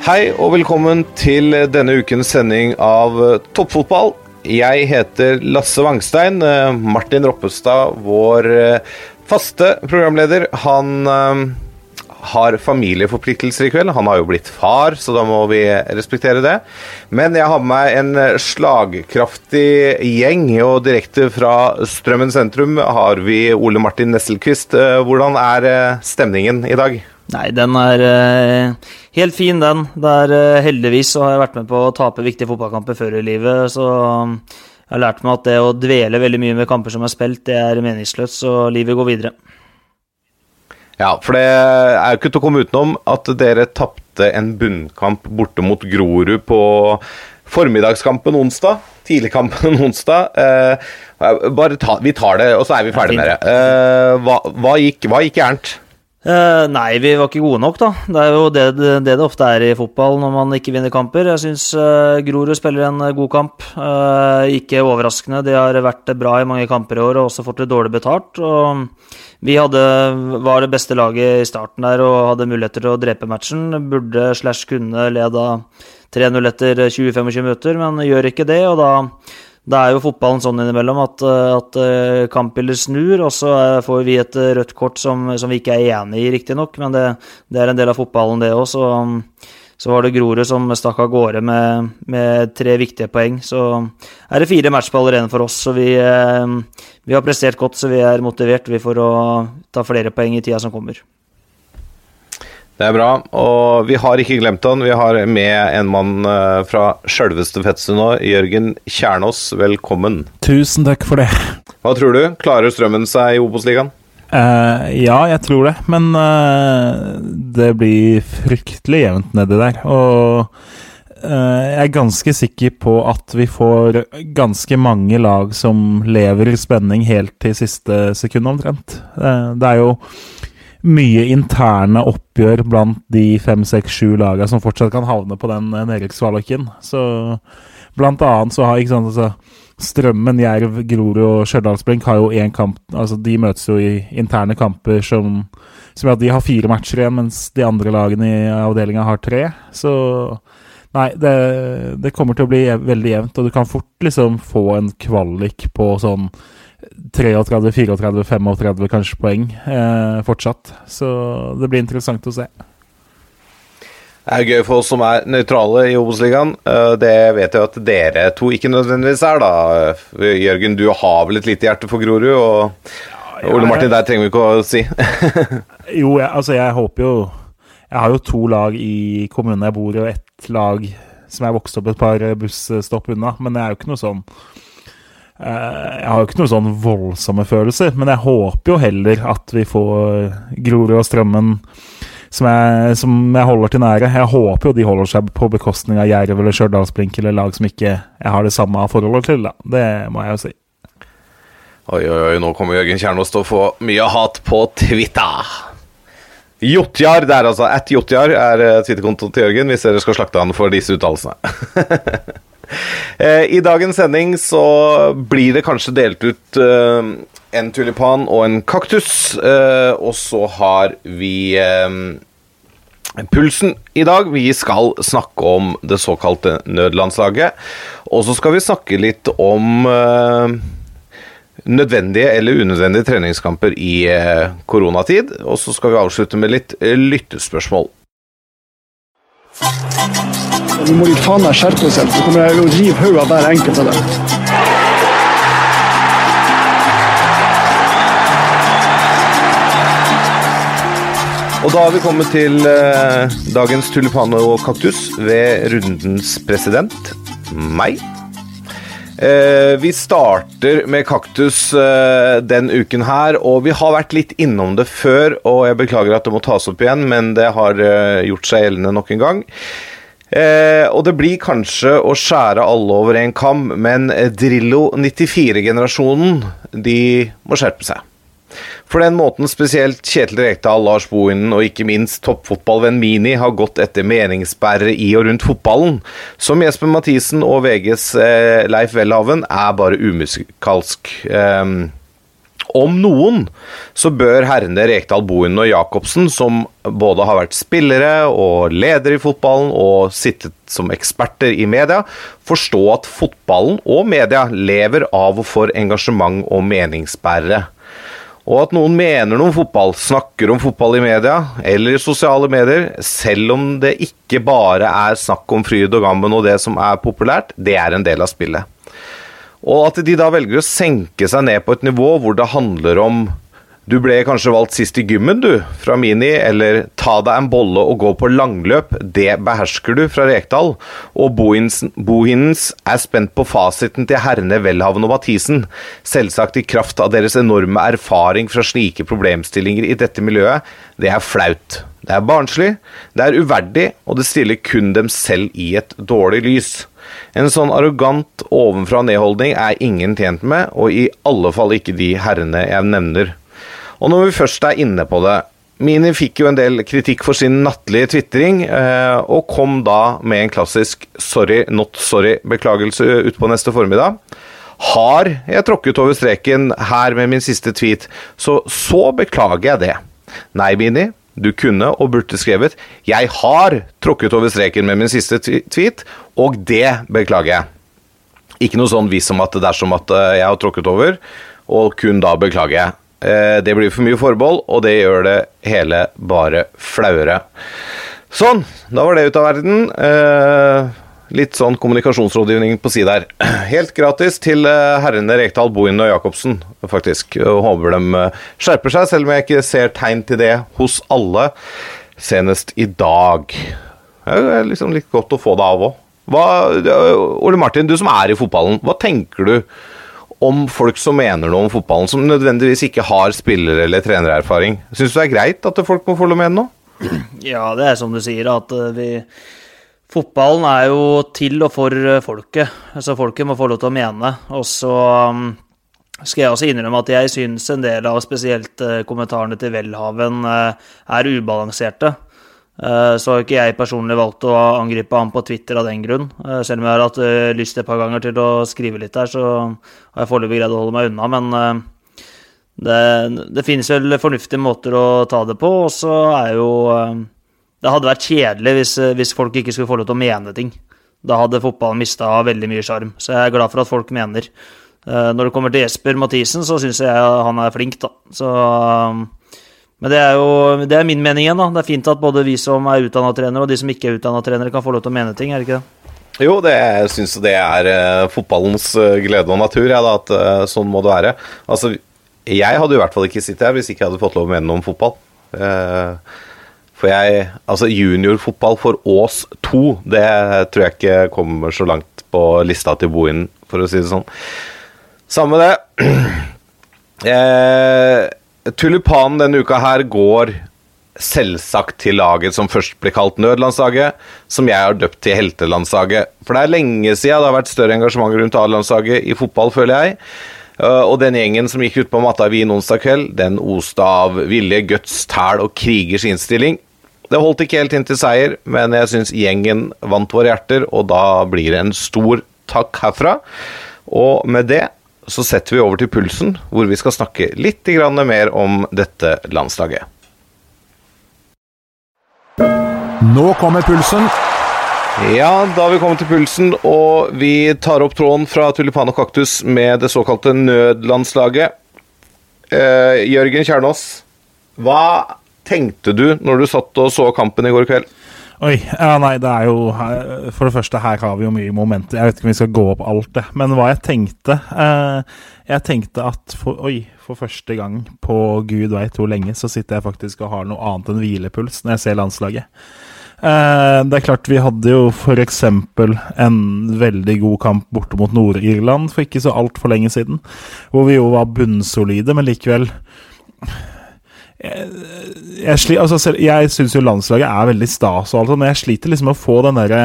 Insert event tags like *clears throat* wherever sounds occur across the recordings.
Hei og velkommen til denne ukens sending av eh, Toppfotball. Jeg heter Lasse Wangstein. Eh, Martin Roppestad, vår eh, faste programleder, han har familieforpliktelser i kveld. Han har jo blitt far, så da må vi respektere det. Men jeg har med meg en slagkraftig gjeng, og direkte fra Strømmen sentrum har vi Ole Martin Nesselquist. Hvordan er stemningen i dag? Nei, den er eh, helt fin, den. Det er, eh, heldigvis så har jeg vært med på å tape viktige fotballkamper før i livet, så um, jeg har lært meg at det å dvele veldig mye med kamper som er spilt, det er meningsløst, så livet går videre. Ja, for det er jo ikke til å komme utenom at dere tapte en bunnkamp borte mot Grorud på formiddagskampen onsdag. Tidligkampen *laughs* onsdag. Eh, bare ta, vi tar det, og så er vi ferdig med det. Eh, hva, hva, gikk, hva gikk gærent? Eh, nei, vi var ikke gode nok, da. Det er jo det det, det ofte er i fotball når man ikke vinner kamper. Jeg syns uh, Grorud spiller en eh, god kamp. Uh, ikke overraskende. De har vært bra i mange kamper i år og også fått det dårlig betalt. Og vi hadde, var det beste laget i starten der og hadde muligheter til å drepe matchen. Burde slash kunne leda 3-0 etter 20-25 minutter, men gjør ikke det. og da da er jo fotballen sånn innimellom at, eh, at eh, kampbilder snur, og så eh, får vi et rødt kort som, som vi ikke er enig i, riktignok, men det, det er en del av fotballen, det òg. Så, så var det Grorud som stakk av gårde med, med tre viktige poeng. Så er det fire matchballer igjen for oss, så vi, vi har prestert godt, så vi er motivert vi for å ta flere poeng i tida som kommer. Det er bra. Og vi har ikke glemt han. Vi har med en mann eh, fra sjølveste nå. Jørgen Kjernås, velkommen. Tusen takk for det. Hva tror du? Klarer Strømmen seg i Obos-ligaen? Uh, ja, jeg tror det, men uh, det blir fryktelig jevnt nedi der. Og uh, jeg er ganske sikker på at vi får ganske mange lag som lever i spenning helt til siste sekund, omtrent. Det er jo mye interne oppgjør blant de fem, seks, sju lagene som fortsatt kan havne på den eh. Så blant annet så har ikke sant, altså, Strømmen, Jerv, Grorud og Stjørdalsblink har jo én kamp Altså de møtes jo i interne kamper som som at de har fire matcher igjen, mens de andre lagene i avdelinga har tre. Så Nei, det, det kommer til å bli veldig jevnt, og du kan fort liksom få en kvalik på sånn 33, 34, 35 kanskje poeng eh, fortsatt. Så det blir interessant å se. Det er gøy for oss som er nøytrale i Obos-ligaen. Eh, Det vet jeg at dere to ikke nødvendigvis er, da. Jørgen, du har vel et lite hjerte for Grorud, og Ole Martin, der trenger vi ikke å si. *laughs* Jo, jeg, altså jeg håper jo Jeg har jo to lag i kommunen jeg bor i, og ett lag som jeg vokste opp et par busstopp unna. Men det er jo ikke noe sånn Jeg har jo ikke noen sånn voldsomme følelser, men jeg håper jo heller at vi får Grorud og Strømmen som jeg, som jeg holder til nære. Jeg håper jo de holder seg på bekostning av Jerv eller Stjørdalsblink eller lag som ikke jeg har det samme forholdet til. da. Det må jeg jo si. Oi, oi, oi, nå kommer Jørgen Kjernås til å få mye hat på Twitter. Jotjar, det er altså at Jotjar er eh, Twitter-kontoen til Jørgen, hvis dere skal slakte han for disse uttalelsene. *laughs* *laughs* Eh, I dagens sending så blir det kanskje delt ut eh, en tulipan og en kaktus, eh, og så har vi Pulsen i dag. Vi skal snakke om det såkalte nødlandslaget. Og så skal vi snakke litt om nødvendige eller unødvendige treningskamper i koronatid. Og så skal vi avslutte med litt lyttespørsmål. Nå må de faen meg skjerpe seg, så kommer jeg å rive hodet av hver enkelt av dem. Og da har vi kommet til eh, dagens tulipan og kaktus ved rundens president, meg. Eh, vi starter med kaktus eh, den uken her, og vi har vært litt innom det før, og jeg beklager at det må tas opp igjen, men det har eh, gjort seg gjeldende nok en gang. Eh, og det blir kanskje å skjære alle over en kam, men Drillo 94-generasjonen, de må skjerpe seg. For den måten spesielt Kjetil Rekdal, Lars Bohinen og ikke minst toppfotballvenn Mini har gått etter meningsbærere i og rundt fotballen, som Jesper Mathisen og VGs eh, Leif Welhaven, er bare umusikalsk. Eh, om noen så bør herrene Rekdal, Bohinen og Jacobsen, som både har vært spillere og ledere i fotballen og sittet som eksperter i media, forstå at fotballen og media lever av og for engasjement og meningsbærere. Og at noen mener noe om fotball, snakker om fotball i media eller i sosiale medier, selv om det ikke bare er snakk om fryd og gammen og det som er populært, det er en del av spillet. Og at de da velger å senke seg ned på et nivå hvor det handler om du ble kanskje valgt sist i gymmen, du, fra Mini, eller ta deg en bolle og gå på langløp, det behersker du fra Rekdal. Og Bohinens er spent på fasiten til herrene Welhaven og Mathisen, selvsagt i kraft av deres enorme erfaring fra slike problemstillinger i dette miljøet. Det er flaut. Det er barnslig, det er uverdig, og det stiller kun dem selv i et dårlig lys. En sånn arrogant ovenfra-ned-holdning er ingen tjent med, og i alle fall ikke de herrene jeg nevner. Og når vi først er inne på det Mini fikk jo en del kritikk for sin nattlige tvitring, eh, og kom da med en klassisk 'sorry, not sorry' beklagelse utpå neste formiddag. Har jeg tråkket over streken her med min siste tweet, så så beklager jeg det. Nei, Mini, du kunne og burde skrevet 'Jeg har tråkket over streken med min siste tweet', og det beklager jeg. Ikke noe sånn vis som at det er som at eh, jeg har tråkket over, og kun da beklager jeg. Eh, det blir for mye forbehold, og det gjør det hele bare flauere. Sånn, da var det ut av verden. Eh, litt sånn kommunikasjonsrådgivning på si der. *clears throat* Helt gratis til eh, herrene Rekdal, Bohin og Jacobsen, faktisk. Jeg håper de skjerper seg, selv om jeg ikke ser tegn til det hos alle. Senest i dag. Det er liksom litt godt å få det av òg. Ole Martin, du som er i fotballen, hva tenker du om folk som mener noe om fotballen, som nødvendigvis ikke har spiller- eller trenererfaring. Syns du det er greit at folk må få lov med nå? Ja, det er som du sier, at eh, vi Fotballen er jo til og for eh, folket, så folket må få lov til å mene. Og så mm, skal jeg også innrømme at jeg syns en del av spesielt eh, kommentarene til Welhaven er ubalanserte. Eh, så har ikke jeg personlig valgt å angripe ham på Twitter av den grunn. Eh, selv om jeg har hatt eh, lyst et par ganger til å skrive litt der, så har jeg foreløpig greid å holde meg unna. Men det, det, finnes vel fornuftige måter å ta det på, og så er jo Det hadde vært kjedelig hvis, hvis folk ikke skulle få lov til å mene ting. Da hadde fotballen mista veldig mye sjarm. Så jeg er glad for at folk mener. Når det kommer til Jesper Mathisen, så syns jeg han er flink, da. Så men det er jo det er min mening igjen. da. Det er fint at både vi som er utdanna trenere, og de som ikke er utdanna trenere, kan få lov til å mene ting, er det ikke det? Jo, det, jeg syns det er uh, fotballens uh, glede og natur, ja, da, at uh, sånn må det være. Altså, jeg hadde i hvert fall ikke sittet her hvis ikke jeg hadde fått lov å mene noe om fotball. For jeg Altså, juniorfotball for Ås 2, det tror jeg ikke kommer så langt på lista til Bohinen, for å si det sånn. Samme det. *clears throat* Eh, Tulipanen denne uka her går selvsagt til laget som først ble kalt nødlandslaget, som jeg har døpt til heltelandslaget. For det er lenge siden det har vært større engasjement rundt A-landslaget i fotball, føler jeg. Uh, og den gjengen som gikk ut på matta Wien onsdag kveld, den oste av vilje, guts, tæl og krigers innstilling. Det holdt ikke helt inn til seier, men jeg syns gjengen vant våre hjerter, og da blir det en stor takk herfra. Og med det så setter vi over til pulsen, hvor vi skal snakke litt mer om dette landslaget. Nå kommer pulsen. Ja, da har vi kommet til pulsen, og vi tar opp tråden fra Tulipan og kaktus med det såkalte nødlandslaget. Eh, Jørgen Kjernås, hva tenkte du når du satt og så kampen i går kveld? Oi. Ja, nei, det er jo For det første, her har vi jo mye momenter. Jeg vet ikke om vi skal gå opp alt det. Men hva jeg tenkte eh, Jeg tenkte at for, Oi, for første gang på gud veit hvor lenge, så sitter jeg faktisk og har noe annet enn hvilepuls når jeg ser landslaget. Eh, det er klart Vi hadde jo f.eks. en veldig god kamp borte mot Nord-Irland for ikke så altfor lenge siden. Hvor vi jo var bunnsolide, men likevel Jeg, jeg, altså, jeg syns jo landslaget er veldig stas, og alt, men jeg sliter liksom med å få den derre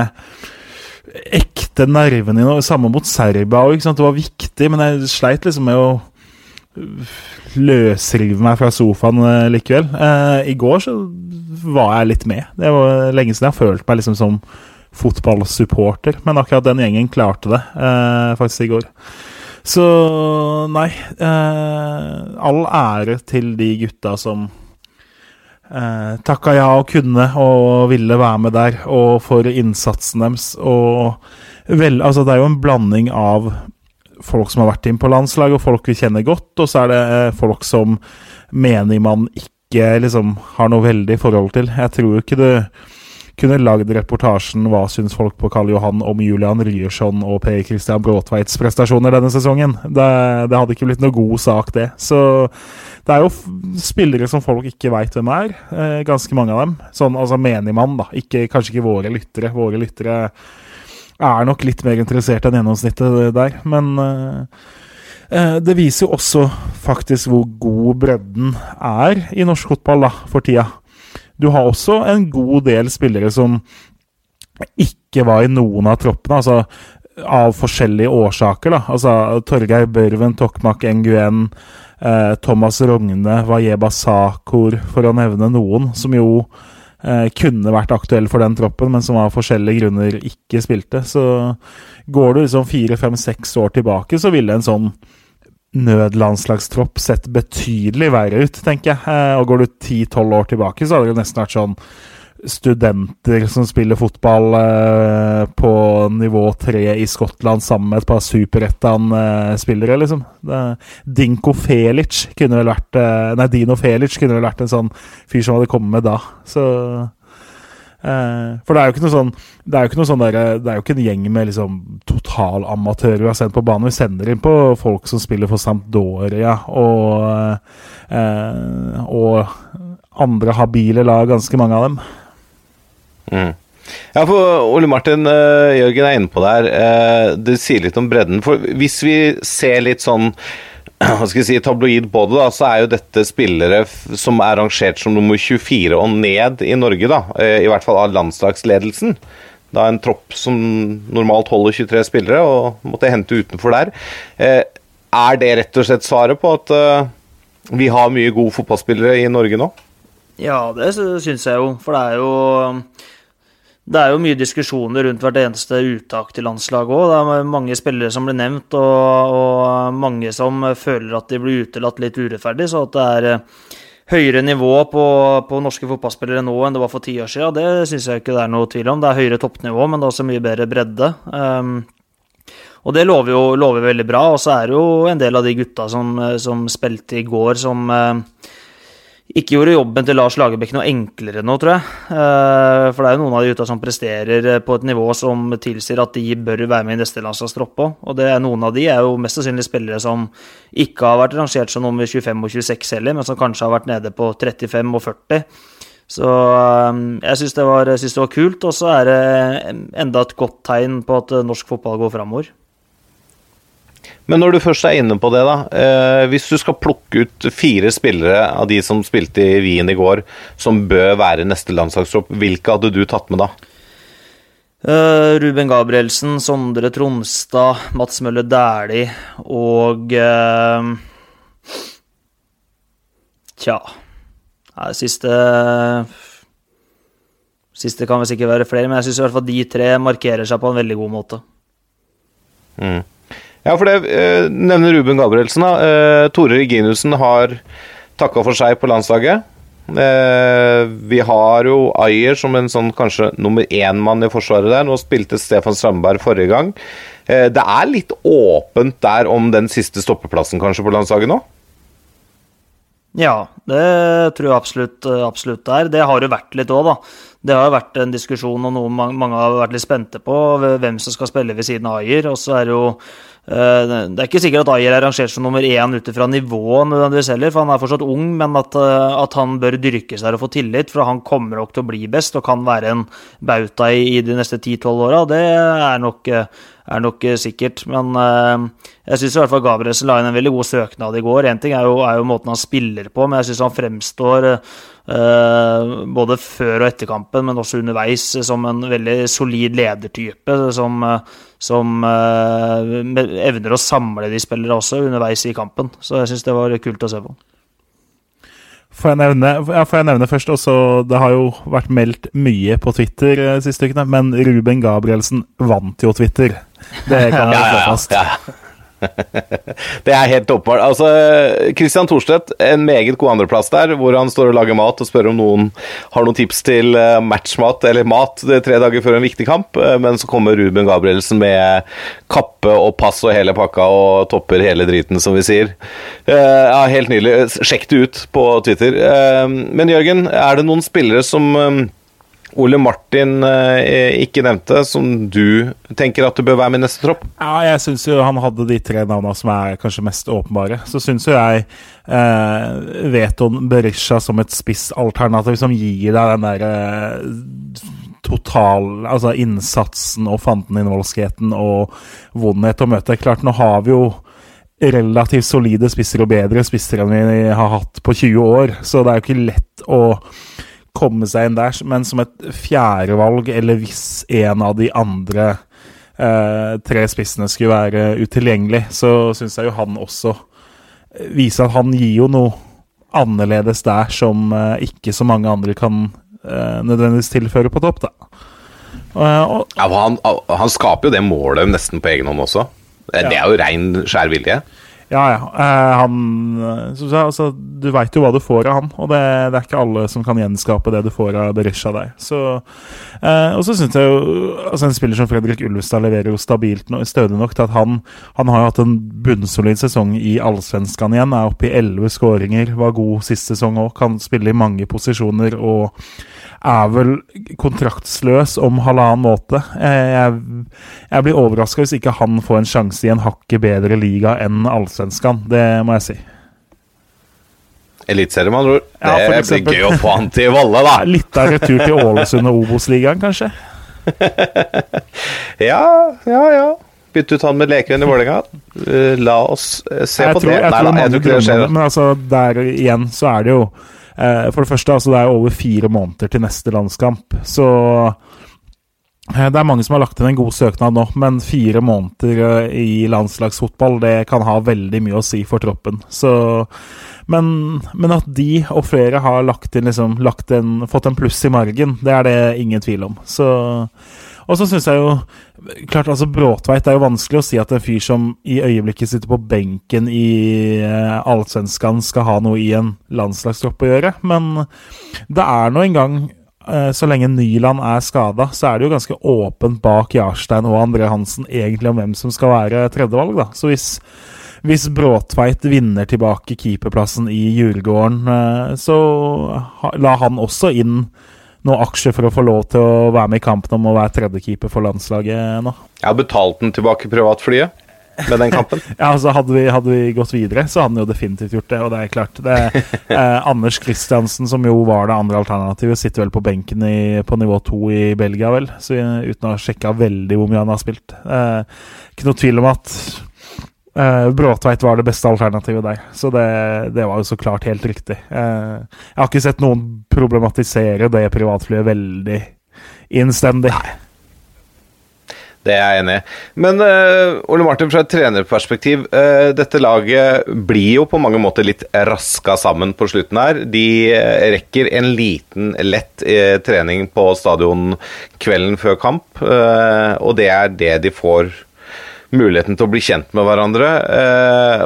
ekte nerven i noe. Samme mot Serbia òg. Det var viktig, men jeg sleit liksom med å løsrive meg fra sofaen eh, likevel. Eh, I går så var jeg litt med. Det var lenge siden jeg har følt meg liksom som fotballsupporter, men akkurat den gjengen klarte det eh, faktisk i går. Så nei eh, All ære til de gutta som eh, takka ja og kunne og ville være med der, og for innsatsen deres. Og vel, altså det er jo en blanding av folk som har vært inn på landslaget, og folk vi kjenner godt, og så er det eh, folk som mener man ikke liksom har noe veldig forhold til. Jeg tror ikke du kunne lagd reportasjen 'Hva syns folk på Karl Johan om Julian Ryerson og Per Christian Bråtveits prestasjoner denne sesongen?' Det, det hadde ikke blitt noe god sak, det. Så det er jo spillere som folk ikke veit hvem er. Eh, ganske mange av dem. Sånn altså menigmann, da. Ikke, kanskje ikke våre lyttere. Våre lyttere er nok litt mer interessert enn gjennomsnittet der, men eh, eh, det viser jo også faktisk hvor god bredden er i norsk fotball da, for tida. Du har også en god del spillere som ikke var i noen av troppene, altså av forskjellige årsaker. da, altså Torgeir Børven, Tokmak Nguyen, eh, Thomas Rogne, Wajeba Sakur, for å nevne noen, som jo eh, kunne vært aktuelle for den troppen, men som av forskjellige grunner ikke spilte. Så går du liksom fire, fem, seks år tilbake, så ville en sånn nødlandslagstropp sett betydelig verre ut, tenker jeg. Eh, og går du ti-tolv år tilbake, så hadde det nesten vært sånn studenter som spiller fotball eh, på nivå tre i Skottland sammen med et par superettan-spillere, liksom. Dinko Felic kunne vel vært eh, Nei, Dino Felic kunne vel vært en sånn fyr som hadde kommet med da. Så eh, For det er jo ikke noe sånn Det er jo ikke noe sånn der, Det er jo ikke en gjeng med liksom totalamatører vi har sendt på banen. Vi sender inn på folk som spiller for Sampdoria og eh, Og andre habile lag, ganske mange av dem. Mm. Ja, for Ole Martin Jørgen er inne på det her. Det sier litt om bredden. For hvis vi ser litt sånn *clears throat* hva skal jeg si, tabloid på det, da, så er jo dette spillere som er rangert som nummer 24 og ned i Norge, da. Uh, I hvert fall av landslagsledelsen. Da en tropp som normalt holder 23 spillere, og måtte hente utenfor der. Uh, er det rett og slett svaret på at uh, vi har mye gode fotballspillere i Norge nå? Ja, det sy- syns jeg jo. For det er jo det er jo mye diskusjoner rundt hvert eneste uttak til landslaget òg. Det er mange spillere som blir nevnt, og, og mange som føler at de blir utelatt litt urettferdig. Så at det er eh, høyere nivå på, på norske fotballspillere nå enn det var for ti år siden, det syns jeg ikke det er noe tvil om. Det er høyere toppnivå, men det er også mye bedre bredde. Um, og det lover jo lover veldig bra. Og så er det jo en del av de gutta som, som spilte i går, som eh, ikke gjorde jobben til Lars Lagerbäck noe enklere nå, tror jeg. Eh, For det er jo noen av de gutta som presterer eh, på et nivå som tilsier at de bør være med i neste landslagstropp òg. Og det er noen av de er jo mest sannsynlig spillere som ikke har vært rangert som nummer 25 og 26 heller, men som kanskje har vært nede på 35 og 40. Så eh, jeg syns det, det var kult, og så er det enda et godt tegn på at norsk fotball går framover. Men når du først er inne på det, da. Eh, hvis du skal plukke ut fire spillere av de som spilte i Wien i går, som bør være neste landslagstropp, hvilke hadde du tatt med da? Uh, Ruben Gabrielsen, Sondre Tromstad, Mats Mølle Dæhlie og uh, Tja Nei, Siste Siste kan vel sikkert være flere, men jeg syns i hvert fall de tre markerer seg på en veldig god måte. Mm. Ja, for det eh, nevner Ruben Gabrielsen, da. Eh, Tore Reginussen har takka for seg på landslaget. Eh, vi har jo Ayer som en sånn kanskje nummer én-mann i forsvaret der. Nå spilte Stefan Strandberg forrige gang. Det er litt åpent der om den siste stoppeplassen kanskje på landslaget nå? Ja, det tror jeg absolutt, absolutt det er. Det har jo vært litt òg, da. Det har jo vært en diskusjon og noe mange, har vært litt spente på, hvem som skal spille ved siden av Ayer. Og så er det jo Det er ikke sikkert at Ayer er rangert som nummer én ut ifra nivået nødvendigvis heller, for han er fortsatt ung, men at, eh, at han bør dyrkes der og få tillit, for han kommer nok til å bli best og kan være en bauta i, i de neste 10-12 åra. Det er nok, eh, er nok eh, sikkert. Men eh, jeg syns i hvert fall Gabrielsen la inn en veldig god søknad i går. Én ting er jo, er jo måten han spiller på, men jeg syns han fremstår eh, både før og etter kampen, men også underveis, som en veldig solid ledertype. Som, som evner å samle de spillere også underveis i kampen. Så jeg syns det var kult å se på. Får jeg nevne, ja, får jeg nevne først også, Det har jo vært meldt mye på Twitter eh, siste ukene, men Ruben Gabrielsen vant jo Twitter. Det kan jeg slå fast. *laughs* Det er helt åpenbart. Altså, Christian Thorstvedt, en meget god andreplass der, hvor han står og lager mat og spør om noen har noen tips til eh, matchmat eller mat det er tre dager før en viktig kamp. Eh, Men så kommer Ruben Gabrielsen med kappe og pass og hele pakka og topper hele driten, som vi sier. Eh, Ja, Helt nydelig. Sjekk det ut på Twitter. Eh, Men Jørgen, er det noen spillere som eh, Ole Martin eh, ikke nevnte, som du tenker at du bør være med i neste tropp? Ja, jeg syns jo han hadde de tre navnene som er kanskje mest åpenbare. Så syns jo jeg eh, Veton Berisha som et spissalternativ som gir deg den derre total Altså innsatsen og fanteninnholdskheten og vondhet å møte. Klart, nå har vi jo relativt solide spisser og bedre spisser enn vi har hatt på 20 år, så det er jo ikke lett å komme seg inn der, men som et fjerdevalg, eller hvis en av de andre eh, tre spissene skulle være utilgjengelig, så syns jeg jo han også eh, viser at han gir jo noe annerledes der som eh, ikke så mange andre kan eh, nødvendigvis tilføre på topp, da. Og, og, Ja, han, han skaper jo det målet nesten på egen hånd også. Det, det er jo rein skjær vilje. Ja, ja. Eh, han som sa, altså, Du veit jo hva du får av han, og det, det er ikke alle som kan gjenskape det du får av Berisha der. Så, eh, og så syns jeg jo altså En spiller som Fredrik Ulvestad leverer jo stabilt no, stødig nok til at han Han har jo hatt en bunnsolid sesong i Allsvenskan igjen. Er oppe i elleve skåringer. Var god sist sesong òg. Kan spille i mange posisjoner og er vel kontraktsløs om halvannen måte. Jeg, Jeg, jeg blir overraska hvis ikke han får en sjanse i en hakket bedre liga enn Allsvenskan. Det må jeg si. Eliteserie, med andre ord. Ja, det blir eksempel. gøy å få han til Valle, da. *laughs* Litt av retur til Ålesund og Obos-ligaen, kanskje? *laughs* Ja, ja, ja. Bytte ut han med Lekeren i Vålerenga. Eh, La oss eh, se jeg på tror, det. Jeg Nei tror da, jeg tror ikke det skjer. Men altså, der igjen så er det jo For det første, altså, det er over fire måneder til neste landskamp. Så eh, det er mange som har lagt inn en god søknad nå, men fire måneder eh, i landslagsfotball det kan ha veldig mye å si for troppen. Så, men, men at de og flere har lagt inn, liksom, lagt inn, fått en pluss i margen, det er det ingen tvil om. Så, og så syns jeg jo Klart, altså Bråtveit er jo vanskelig å si at en fyr som i øyeblikket sitter på benken i eh, Allsvenskan, skal ha noe i en landslagstropp å gjøre, men det er nå engang eh, så lenge Nyland er skada, så er det jo ganske åpent bak Jarstein og André Hansen egentlig om hvem som skal være tredjevalg. da. Så hvis, hvis Bråtveit vinner tilbake keeperplassen i Djurgården, eh, så la han også inn noen aksjer for å få lov til å være med i kampen om å være tredjekeeper for landslaget nå. Jeg har betalt den tilbake privatflyet med den kampen. *laughs* Ja, altså hadde vi, hadde vi gått videre, så hadde han jo definitivt gjort det. Og det er klart det, *laughs* eh, Anders Kristiansen, som jo var det andre alternativet, sitter vel på benken i, på nivå to i Belgia, vel. Så uten å ha sjekka veldig hvor mye han har spilt. Eh, ikke noe tvil om at eh, Bråtveit var det beste alternativet der. Så det, det var jo så klart helt riktig. Uh, jeg har ikke sett noen problematisere det privatflyet veldig innstendig. Det er jeg enig i. Men uh, Ole Martin, fra et trenerperspektiv, Uh, dette laget blir jo på mange måter litt raska sammen på slutten her. De uh, rekker en liten, lett trening på stadion kvelden før kamp, og det er det de får muligheten til å bli kjent med hverandre. Eh,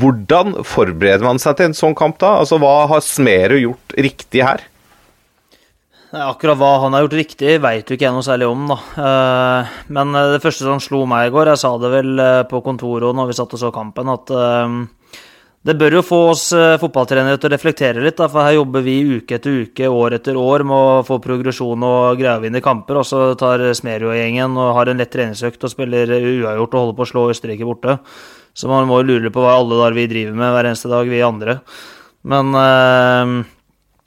hvordan forbereder man seg til en sånn kamp da? Altså, Hva har Smerud gjort riktig her? Akkurat hva han har gjort riktig, veit jo ikke jeg noe særlig om, da. Eh, Men eh, det første som slo meg i går, jeg sa det vel på kontoret når vi satt og så kampen, at det bør jo få oss eh, fotballtrenere til å reflektere litt, da, for her jobber vi uke etter uke, år etter år med å få progresjon og greie å vinne kamper, og så tar Smerud-gjengen og har en lett treningsøkt og spiller uavgjort og holder på å slå Østerrike borte. Så man må jo lure på hva alle der vi driver med hver eneste dag, vi andre. Men øh,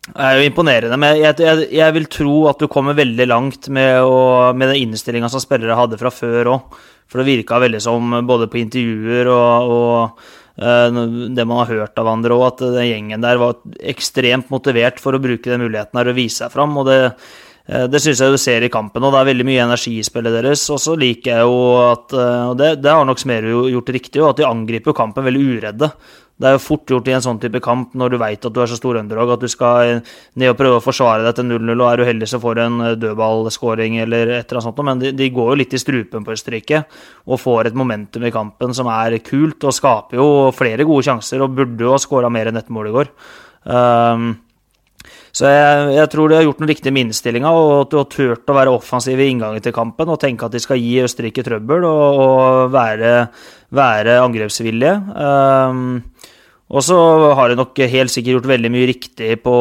det er jo imponerende. Men jeg, jeg, jeg, vil tro at du kommer veldig langt med, å, med den innstillinga som spillere hadde fra før òg. For det virka veldig som, både på intervjuer og, og det man har hørt av andre òg, at den gjengen der var ekstremt motivert for å bruke den muligheten her og vise seg fram. og det eh, det syns jeg du ser i kampen, og det er veldig mye energi i spillet deres. Og så liker jeg jo at eh, Og det, det har nok Smerud gjort riktig, at de angriper kampen veldig uredde. Det er jo fort gjort i en sånn type kamp når du veit at du er så stor underdog at du skal ned og prøve å forsvare deg til 0-0, og er uheldig så får du en eh, dødballskåring eller et eller annet sånt, men de, de, går jo litt i strupen på Østerrike og får et momentum i kampen som er kult, og skaper jo flere gode sjanser, og burde jo ha skåra mer enn ett mål i går. Um, så jeg, jeg, tror de har gjort noe riktig med innstillinga, og at du har turt å være offensiv i inngangen til kampen og tenke at de skal gi Østerrike trøbbel og, og være, være angrepsvillige. Um, og så har de nok helt sikkert gjort veldig mye riktig på,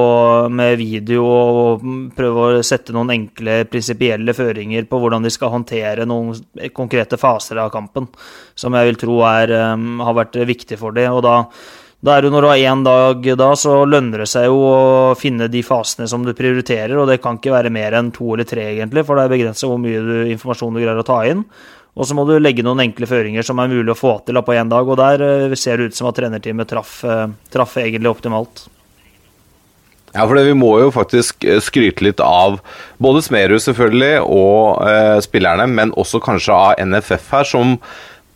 med video og prøve å sette noen enkle prinsipielle føringer på hvordan de skal håndtere noen konkrete faser av kampen, som jeg vil tro er, um, har vært viktig for dem. Og da da er det Når du har én dag da, så lønner det seg jo å finne de fasene som du prioriterer, og det kan ikke være mer enn to eller tre, egentlig, for det er begrenset hvor mye du, informasjon du greier å ta inn. Og så må du legge noen enkle føringer som er mulig å få til på én dag, og der eh, ser det ut som at trenerteamet traff, eh, traff egentlig optimalt. Ja, for Vi må jo faktisk eh, skryte litt av både Smerud selvfølgelig og eh, spillerne, men også kanskje av NFF her, som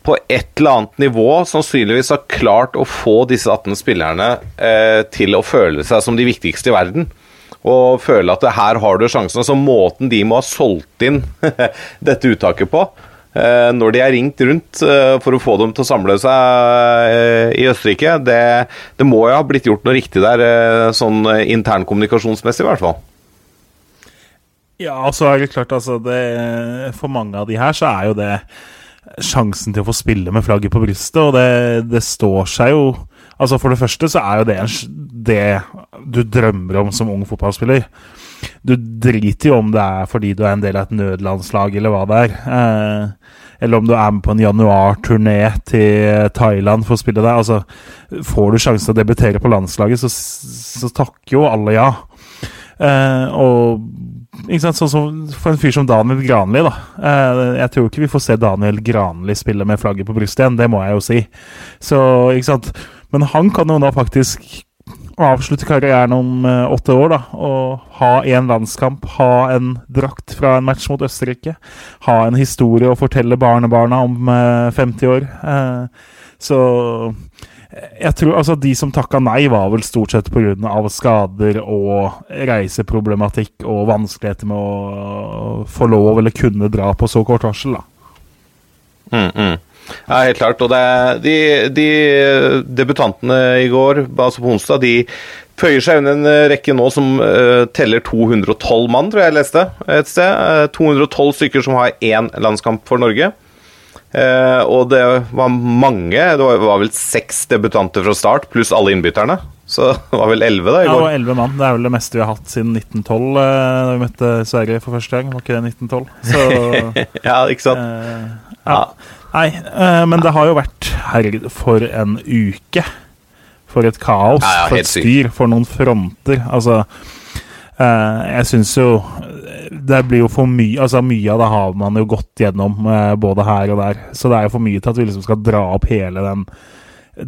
på et eller annet nivå sannsynligvis har klart å få disse 18 spillerne eh, til å føle seg som de viktigste i verden. Og føle at her har du sjansen. Altså Måten de må ha solgt inn *laughs* dette uttaket på, eh, når de er ringt rundt eh, for å få dem til å samle seg eh, i Østerrike, det, det, må jo ha blitt gjort noe riktig der, eh, sånn internkommunikasjonsmessig i hvert fall. Ja, så er det klart, altså det, For mange av de her så er jo det sjansen til å få spille med flagget på brystet, og det, det, står seg jo Altså For det første så er jo det det du drømmer om som ung fotballspiller. Du driter jo om det er fordi du er en del av et nødlandslag, eller hva det er. Eh, eller om du er med på en januarturné til Thailand for å spille der. Altså, får du sjansen til å debutere på landslaget, så, så takker jo alle ja. Eh, og ikke sant, sånn som For en fyr som Daniel Granli, da. Eh, jeg tror ikke vi får se Daniel Granli spille med flagget på brystet igjen, det må jeg jo si. Så, ikke sant. Men han kan jo da faktisk avslutte karrieren om uh, åtte år, da. Og ha en landskamp, ha en drakt fra en match mot Østerrike. Ha en historie å fortelle barnebarna om uh, eh, 50 år. Så jeg tror altså De som takka nei, var vel stort sett pga. skader og reiseproblematikk og vanskeligheter med å få lov eller kunne dra på så kort varsel. da. Mm, mm. Ja, helt klart. Og det, de, de, debutantene i går, altså på onsdag, de føyer seg under en rekke nå som uh, teller 212 mann, tror jeg jeg leste et sted. Uh, 212 stykker som har én landskamp for Norge. Uh, og det var mange, det var, var, vel seks debutanter fra start, pluss alle innbytterne. Så *laughs* det var vel elleve i går. Ja, elleve mann. Det er vel det meste vi har hatt siden 1912, eh, da vi møtte Sverige for første gang. Var ikke det 1912? Så, *laughs* ja, ikke sant? Eh, ja. Nei, men det har jo vært Herregud, for en uke. For et kaos, ja, for et styr, for noen fronter. Altså jeg syns jo det blir jo for mye Altså Mye av det har man jo gått gjennom, eh, både her og der. Så det er jo for mye til at vi liksom skal dra opp hele den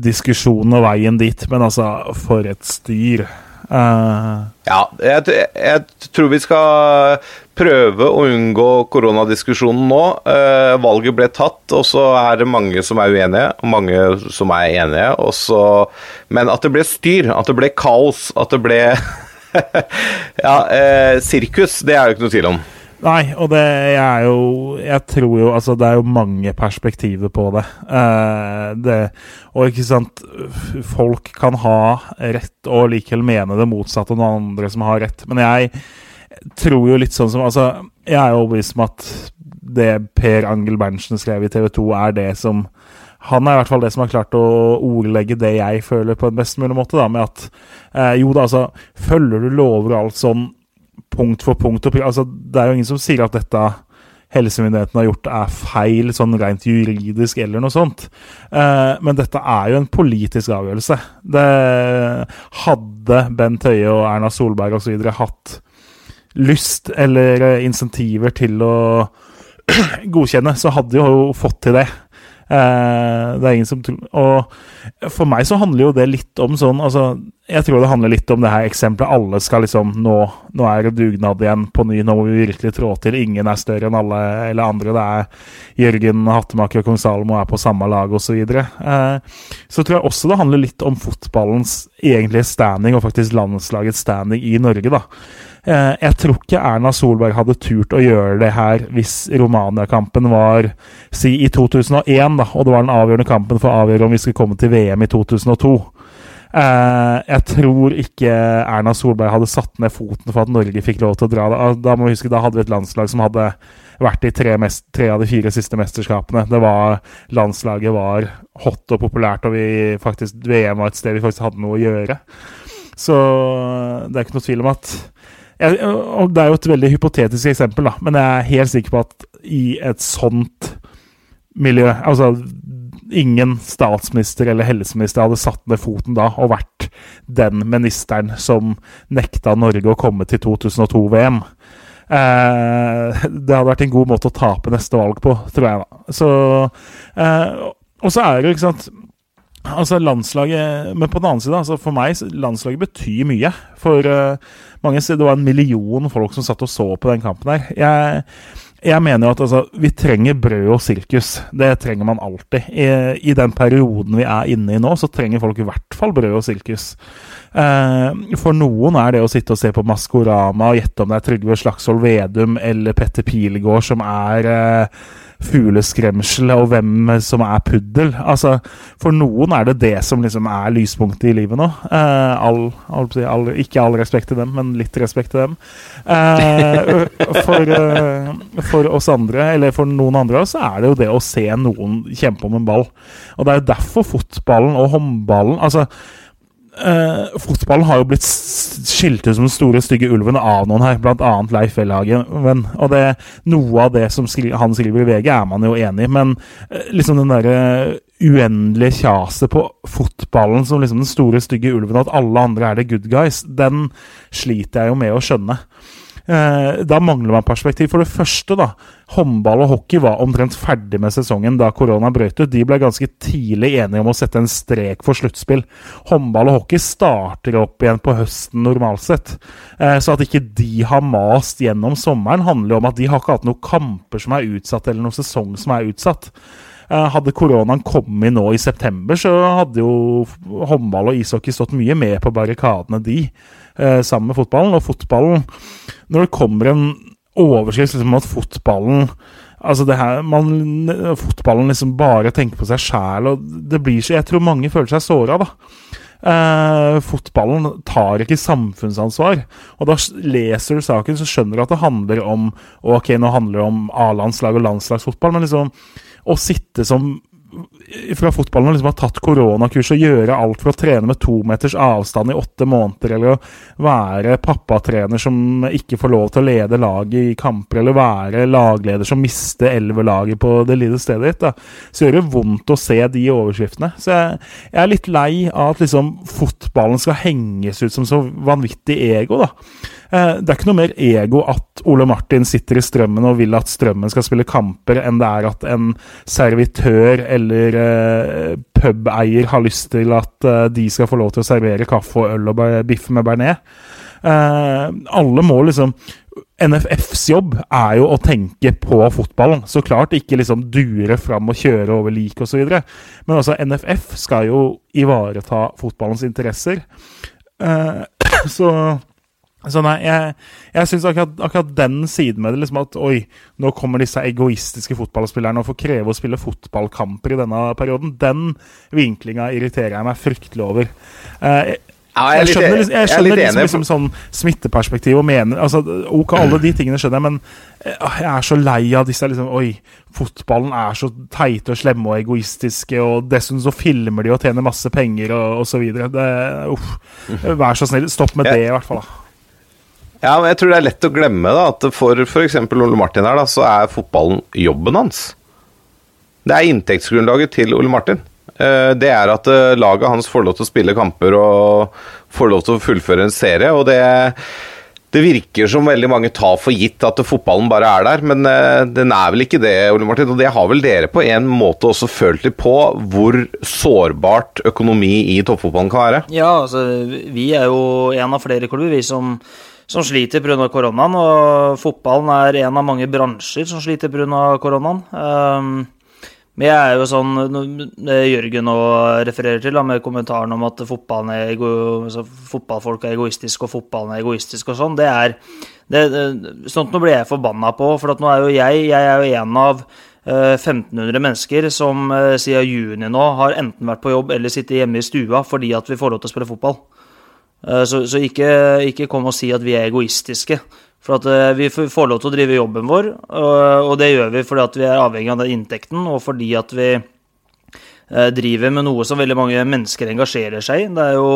diskusjonen og veien dit. Men altså, for et styr. Uh, ja, jeg, jeg, tror vi skal prøve å unngå koronadiskusjonen nå. Uh, valget ble tatt, og så er det mange som er uenige, og mange som er enige. Også, men at det ble styr, at det ble kaos, at det ble *laughs* *laughs* ja, eh, sirkus, det er jo ikke noe tvil om. Nei, og det er jo Jeg tror jo Altså, det er jo mange perspektiver på det. Eh, det og ikke sant Folk kan ha rett og likevel mene det motsatte noen andre som har rett. Men jeg tror jo litt sånn som Altså, jeg er jo overbevist om at det Per Angel Berntsen skrev i TV 2, er det som han er i hvert fall det som har klart å ordlegge det jeg føler på en best mulig måte, da, med at eh, jo da, altså Følger du lover og alt sånn punkt for punkt og, altså, Det er jo ingen som sier at dette helsemyndighetene har gjort er feil, sånn rent juridisk eller noe sånt. Eh, men dette er jo en politisk avgjørelse. Det hadde Bent Høie og Erna Solberg osv. hatt lyst eller eh, insentiver til å *clears throat* godkjenne, så hadde de jo fått til det. Eh, det er ingen som Og for meg så handler jo det litt om sånn altså, Jeg tror det handler litt om det her eksempelet. Alle skal liksom Nå, nå er det dugnad igjen på ny. Nå må vi virkelig trå til. Ingen er større enn alle eller andre. Det er Jørgen Hattemaker og kong Salomo er på samme lag osv. Så, eh, så tror jeg også det handler litt om fotballens egentlige standing, og faktisk landslagets standing i Norge, da. Eh, jeg tror ikke Erna Solberg hadde turt å gjøre det her hvis Romania-kampen var si i 2001, da, og det var den avgjørende kampen for å avgjøre om vi skulle komme til VM i 2002. Eh, jeg tror ikke Erna Solberg hadde satt ned foten for at Norge fikk lov til å dra. Da, må vi huske, da hadde vi et landslag som hadde vært i tre, mest, tre av de fire siste mesterskapene. Det var, landslaget var hot og populært, og vi faktisk, VM var et sted vi faktisk hadde noe å gjøre. Så det er ikke noe tvil om at jeg, og Det er jo et veldig hypotetisk eksempel, da, men jeg er helt sikker på at i et sånt miljø Altså, ingen statsminister eller helseminister hadde satt ned foten da og vært den ministeren som nekta Norge å komme til 2002-VM. Eh, det hadde vært en god måte å tape neste valg på, tror jeg. da. Så, eh, og så er det jo, ikke sant Altså landslaget, Men på den annen side, altså for meg landslaget betyr mye. For uh, mange Det var en million folk som satt og så på den kampen her. Jeg, jeg mener jo at altså, vi trenger brød og sirkus. Det trenger man alltid. I, I, den perioden vi er inne i nå, så trenger folk i hvert fall brød og sirkus. Uh, for noen er det å sitte og se på Maskorama og gjette om det er Trygve Slagsvold Vedum eller Petter Pilegård som er uh, fugleskremsel, og hvem som er puddel. Altså, For noen er det det som liksom er lyspunktet i livet nå. Eh, all, all, ikke all respekt til dem, men litt respekt til dem. Eh, for, eh, for, oss andre, eller for noen andre, så er det jo det å se noen kjempe om en ball. Og det er jo derfor fotballen og håndballen altså Uh, fotballen har jo blitt skilt ut som den store, stygge ulven av noen her, bl.a. Leif Welhagen. Og det, noe av det som skri han skriver i VG, er man jo enig i, men eh, liksom den derre uendelige kjaset på fotballen som liksom den store, stygge ulven, at alle andre er the good guys, den sliter jeg jo med å skjønne. Eh, da mangler man perspektiv. For det første, da. Håndball og hockey var omtrent ferdig med sesongen da korona brøt ut. De ble ganske tidlig enige om å sette en strek for sluttspill. Håndball og hockey starter opp igjen på høsten normalt sett. Eh, så at ikke de har mast gjennom sommeren, handler jo om at de har ikke hatt noen kamper som er utsatt, eller noen sesong som er utsatt. Eh, hadde koronaen kommet nå i september, så hadde jo håndball og ishockey stått mye mer på barrikadene, de, sammen med fotballen. Og fotballen når det kommer en overskrift liksom, at fotballen Altså det her, man, Fotballen liksom bare tenker på seg sjæl, og det blir så Jeg tror mange føler seg såra, da. Eh, fotballen tar ikke samfunnsansvar. Og da leser du saken, så skjønner du at det handler om Ok, nå handler det om A-landslag og landslagsfotball, men liksom å sitte som fra fotballen liksom har tatt koronakurs og gjøre alt for å trene med to meters avstand i åtte måneder, eller å være pappatrener som ikke får lov til å lede laget i kamper, eller være lagleder som mister elvelaget på det lille stedet ditt, da. så gjør det vondt å se de overskriftene. Så jeg, jeg er litt lei av at liksom fotballen skal henges ut som så vanvittig ego, da. Eh, det er ikke noe mer ego at Ole Martin sitter i Strømmen og vil at Strømmen skal spille kamper, enn det er at en servitør eller uh, pubeier har lyst til at uh, de skal få lov til å servere kaffe og øl og biff med bearnés. Uh, alle må liksom NFFs jobb er jo å tenke på fotballen. Så klart ikke liksom dure fram og kjøre over lik osv. Men altså, NFF skal jo ivareta fotballens interesser. Uh, *clears throat* så så nei, jeg, jeg syns akkurat, akkurat, den siden med det, liksom at oi, nå kommer disse egoistiske fotballspillerne og får kreve å spille fotballkamper i denne perioden, den vinklinga irriterer jeg meg fryktelig over. Eh, Ja, jeg Jeg skjønner, jeg liksom- jeg er skjønner litt liksom, liksom sånn smitteperspektiv og mener altså, Ok, alle de tingene skjønner jeg, men eh, jeg er så lei av disse liksom Oi, fotballen er så teite og slemme og egoistiske, og dessuten så filmer de og tjener masse penger og, osv. Uff. Vær så snill, stopp med det, i hvert fall. da. Ja, men jeg tror det er lett å glemme da, at for f.eks. Ole Martin her, da, så er fotballen jobben hans. Det er inntektsgrunnlaget til Ole Martin. Eh, Det er at eh, laget hans får lov til å spille kamper og får lov til å fullføre en serie. og det, det virker som veldig mange tar for gitt at fotballen bare er der, men eh, den er vel ikke det, Ole Martin. Og det har vel dere på en måte også følt litt på, hvor sårbart økonomi i toppfotballen kan være? Ja, altså, vi er jo en av flere klubber vi som, som sliter pga. koronaen. Og fotballen er en av mange bransjer som sliter pga. koronaen. Um, men jeg er jo sånn Jørgen nå refererer til, med kommentaren om at fotballen er ego, altså, fotballfolk er egoistiske og fotballen er egoistisk og sånn, det er det, Sånt nå blir jeg forbanna på. For nå er jo jeg, jeg er jo en av eh, 1500 mennesker som eh, siden juni nå har enten vært på jobb eller sittet hjemme i stua fordi at vi får lov til å spille fotball. Eh, Så, så ikke, ikke kom og si at vi er egoistiske. For at eh, vi får lov til å drive jobben vår, og, det gjør vi fordi at vi er avhengig av den inntekten, og fordi at vi eh, driver med noe som veldig mange mennesker engasjerer seg i. Det er jo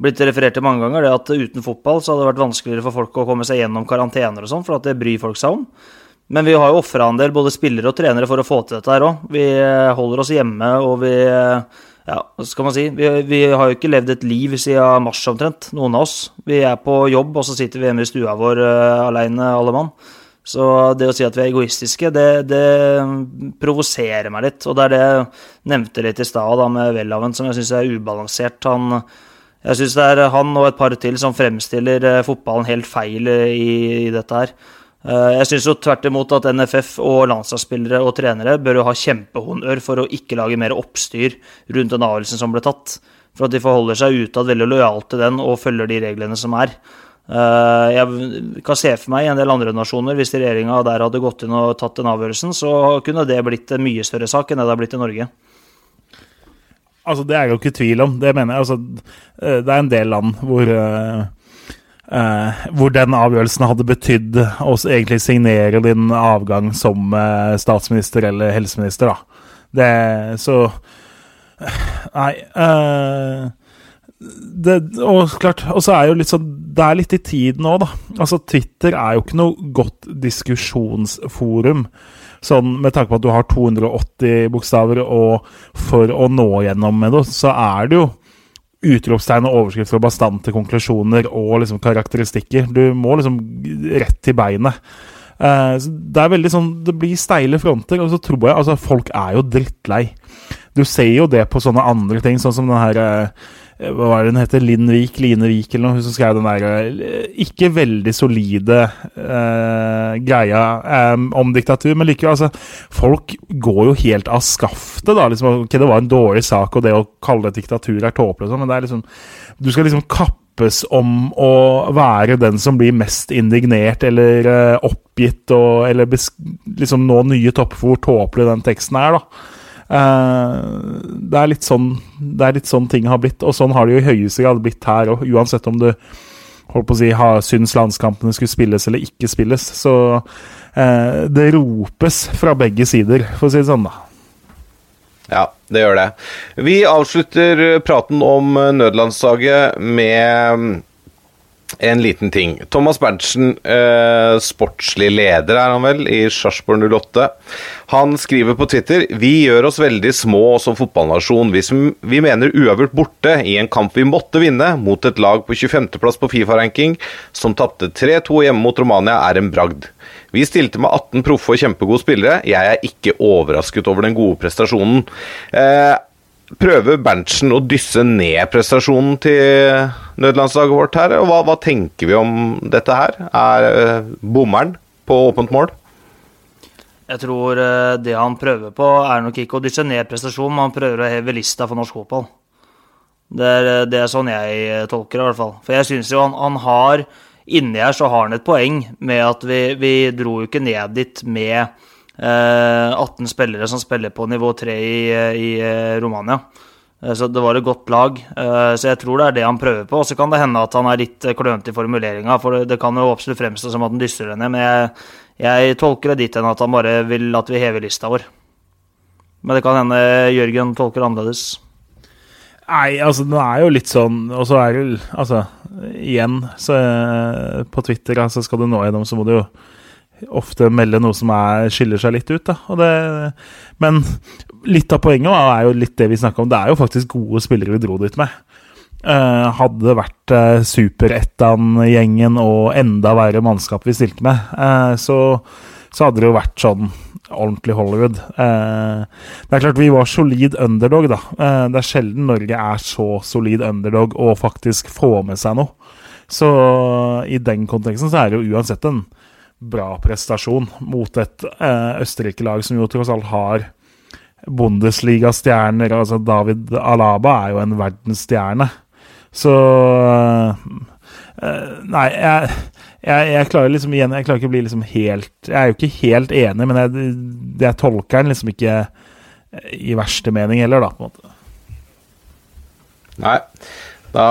blitt referert til mange ganger det at uten fotball så hadde det vært vanskeligere for folk å komme seg gjennom karantener og sånn, for at det bryr folk seg om. Men vi har jo ofra en del, både spillere og trenere, for å få til dette her òg. Vi holder oss hjemme, og vi Ja, hva skal man si? Vi, vi har jo ikke levd et liv siden mars omtrent, noen av oss. Vi er på jobb, og så sitter vi hjemme i stua vår uh, aleine, alle mann. Så det å si at vi er egoistiske, det, det provoserer meg litt. Og det er det jeg nevnte litt i stad med Welhaven, som jeg syns er ubalansert. Han, jeg syns det er han og et par til som fremstiller eh, fotballen helt feil eh, i, i dette her. Eh, Jeg syns jo tvert imot at NFF og landslagsspillere og trenere bør jo ha kjempehonnør for å ikke lage mer oppstyr rundt den avgjørelsen som ble tatt. For at de forholder seg utad veldig lojalt til den og følger de reglene som er. Eh, Jeg kan se for meg i en del andre nasjoner, hvis regjeringa der hadde gått inn og tatt den avgjørelsen, så kunne det blitt en mye større sak enn det det har blitt i Norge. Altså, Det er jeg jo ikke tvil om. Det mener jeg. Altså, eh, det er en del land hvor eh, hvor den avgjørelsen hadde betydd å egentlig signere din avgang som eh, statsminister eller helseminister, da. Det Så Nei. eh, det, og klart, og så er jo litt sånn Det er litt i tiden òg, da. Altså, Twitter er jo ikke noe godt diskusjonsforum. Sånn med tanke på at du har 280 bokstaver, og for å nå gjennom med det, så er det jo utropstegn og overskrifter og bastante konklusjoner og liksom karakteristikker. Du må liksom rett til beinet. Så det er veldig sånn Det blir steile fronter, og så tror jeg Altså, folk er jo drittlei. Du ser jo det på sånne andre ting, sånn som den her eh, Hva er det den heter? Linn Vik? Line Vik, eller noe? Hun som skrev den der eh, ikke veldig solide uh, greia um, om diktatur, men likevel, altså Folk går jo helt av skaftet, da. Liksom, ok, det var en dårlig sak, og det å kalle det diktatur er tåpelig sånn, men det er liksom Du skal liksom kappes om å være den som blir mest indignert eller uh, oppgitt, og, eller liksom nå nye topper for hvor tåpelig den teksten er, da. Eh, det er litt sånn Det er litt sånn ting har blitt, og sånn har det jo i høyeste grad blitt her òg, uansett om du holdt på å si, har, syns landskampene skulle spilles eller ikke spilles. Så eh, det ropes fra begge sider, for å si det sånn, da. Ja, det gjør det. Vi avslutter praten om nødlandslaget med en liten ting. Thomas Berntsen, eh, sportslig leder er han vel, i Sarpsborg 08. Han skriver på Twitter Vi gjør oss veldig små som fotballnasjon hvis vi mener uavgjort borte i en kamp vi måtte vinne mot et lag på 25.-plass på Fifa-ranking som tapte 3-2 hjemme mot Romania, er en bragd. Vi stilte med 18 proffe og kjempegode spillere. Jeg er ikke overrasket over den gode prestasjonen. Eh, prøver Berntsen å dysse ned prestasjonen til nødlandslaget vårt her? Og hva, hva tenker vi om dette her? Er eh, bommeren på åpent mål? Jeg tror eh, det han prøver på, er nok ikke å dysse ned prestasjonen, men han prøver å heve lista for norsk fotball. Det er, eh, det er sånn jeg tolker det, i hvert fall. For jeg syns jo han, han har Inni her så har han et poeng med at vi, vi dro jo ikke ned dit med 18 spillere som spiller på nivå 3 i, i eh, Romania. Eh, Så det var et godt lag. Eh, Så jeg tror det er det han prøver på. Og så kan det hende at han er litt eh, klønete i formuleringa, for det- kan jo absolutt fremstå som at han dyster det ned. Men jeg, jeg tolker det dit hen at han bare vil at vi hever lista vår. Men det kan hende Jørgen tolker annerledes. Nei, altså, det er jo litt sånn Og så er det jo Altså, igjen, så eh, på Twitter, altså, skal du nå gjennom, så må du jo ofte melde noe som er, skiller seg litt ut, det, men litt av poenget er jo litt det vi snakka om. Det er jo faktisk gode spillere vi dro dit med. Uh, hadde det vært uh, Super-Ettan-gjengen og enda verre mannskap vi stilte med, uh, så, så hadde det jo vært sånn ordentlig Hollywood. Uh, det er klart vi var solid underdog, da. Eh, det er sjelden Norge er så solid underdog og faktisk får med seg noe. Så i den konteksten så er det jo uansett en bra prestasjon mot et eh, Østerrike-lag som jo tross alt har Bundesliga-stjerner. Altså David Alaba er jo en verdensstjerne. Så eh, Nei, jeg, jeg, jeg klarer liksom igjen Jeg klarer ikke å bli liksom helt Jeg er jo ikke helt enig, men jeg, jeg tolker den liksom ikke i verste mening heller, da, på en måte. Nei. Da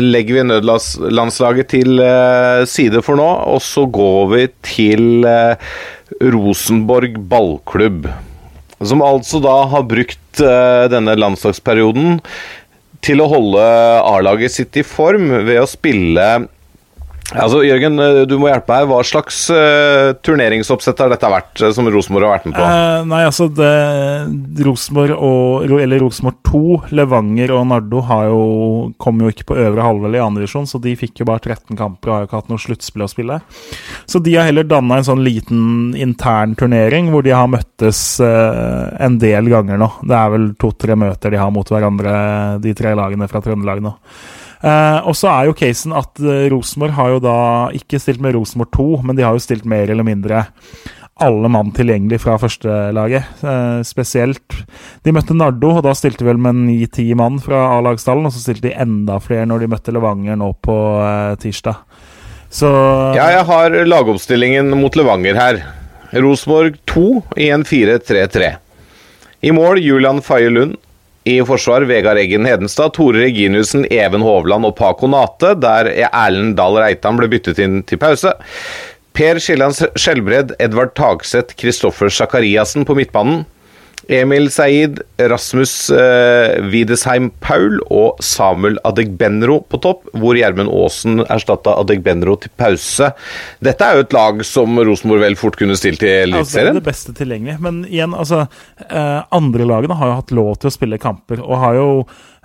legger vi nødlandslaget til eh, side for nå, og så går vi til eh, Rosenborg ballklubb. Som altså da har brukt eh, denne landslagsperioden til å holde A-laget sitt i form ved å spille Altså, Jørgen, eh, du må hjelpe meg. Hva slags uh, turneringsoppsett har dette vært, eh, som Rosenborg har vært med på? Uh, nei, altså det Rosenborg og Eller Rosenborg 2, Levanger og Nardo har jo, kom jo ikke på øvre halvdel i andre divisjon, så de fikk jo bare 13 kamper og har jo ikke hatt noe sluttspill å spille. Så de har heller danna en sånn liten intern turnering hvor de har møttes en del ganger nå. Det er vel to-tre møter de har mot hverandre, de tre lagene fra Trøndelag nå. Eh, og så er jo casen at eh, Rosenborg har jo da ikke stilt med Rosenborg 2, men de har jo stilt mer eller mindre alle mann tilgjengelig fra førstelaget. Eh, spesielt De møtte Nardo, og da stilte vel med ni-ti mann fra A-lagstallen. Og så stilte de enda flere når de møtte Levanger nå på eh, tirsdag. Så Ja, jeg har lagoppstillingen mot Levanger her. Rosenborg 2 i en 4-3-3. I mål Julian Faye Lund. I forsvar Vegard Eggen Hedenstad, Tore Reginiussen, Even Hovland og Paco Nate, der Erlend Dahl Reitan ble byttet inn til pause. Per Kielland Skjelbred, Edvard Tagseth, Kristoffer Sakariassen på midtbanen. Emil Seid, Rasmus eh, Widesheim Paul og Samuel Adegbenro på topp, hvor Gjermund Aasen erstatta Adegbenro til pause. Dette er jo et lag som Rosenborg vel fort kunne stilt i Altså, det er det beste tilgjengelig. Men igjen, altså eh, Andre lagene har jo hatt lov til å spille kamper, og har jo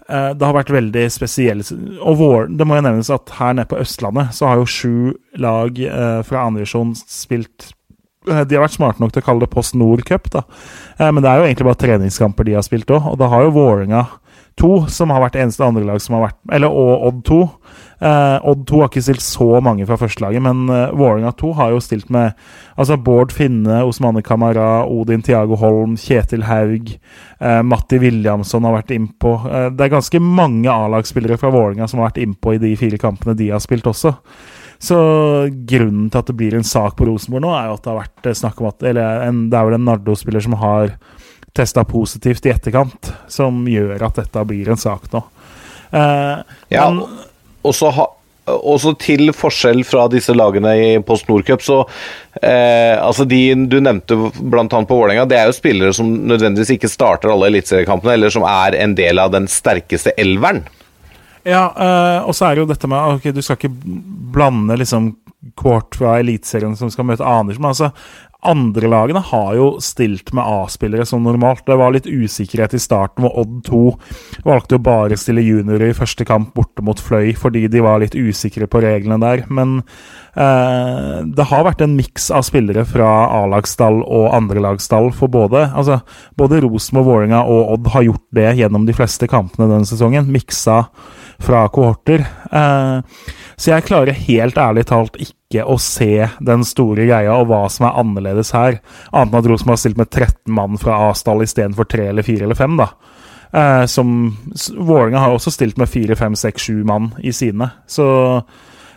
eh, Det har vært veldig spesielle Og vår, det må jo nevnes at her nede på Østlandet så har jo sju lag eh, fra andredivisjon spilt de har vært smarte nok til å kalle det Post Nord Cup, da. Eh, Men det er jo egentlig bare treningskamper de har spilt òg. Og da har jo Vålerenga 2, som har vært eneste andre lag som har vært Eller og Odd 2. Eh, Odd 2 har ikke stilt så mange fra førstelaget, men uh, Vålerenga 2 har jo stilt med altså Bård Finne, Osmane Kamara, Odin Tiago Holm, Kjetil Haug, eh, Matti Williamson har vært innpå. Eh, det er ganske mange A-lagsspillere fra Vålerenga som har vært innpå i de fire kampene de har spilt også. Så grunnen til at det blir en sak på Rosenborg nå, er jo at det har vært eh, snakk om at Eller en, det er vel en Nardo-spiller som har testa positivt i etterkant, som gjør at dette blir en sak nå. Eh, Ja, men- og så ha også til forskjell fra disse lagene i Post Nord Cup, så eh, Altså, de du nevnte bl.a. på Vålerenga, det er jo spillere som nødvendigvis ikke starter alle eliteseriekampene, eller som er en del av den sterkeste elveren. Ja, uh, og så er det jo dette med Ok, du skal ikke blande liksom Quart fra Eliteserien som skal møte Anders, men altså andre lagene har jo stilt med A-spillere som normalt. Det var litt usikkerhet i starten, hvor Odd 2 valgte å bare stille juniorer i første kamp borte mot Fløy fordi de var litt usikre på reglene der. Men eh, det har vært en miks av spillere fra A-lagsstall og andrelagsstall for både altså, Både Rosenborg, Vålerenga og Odd har gjort det gjennom de fleste kampene denne sesongen. Miksa fra kohorter. Eh, så jeg klarer helt ærlig talt ikke å se den store greia og hva som er annerledes her, annet enn at Rosenborg har stilt med 13 mann fra A-stall istedenfor 3 eller 4 eller 5, da. Eh, som Vålerenga har også stilt med 4, 5, 6, 7 mann i sine. Så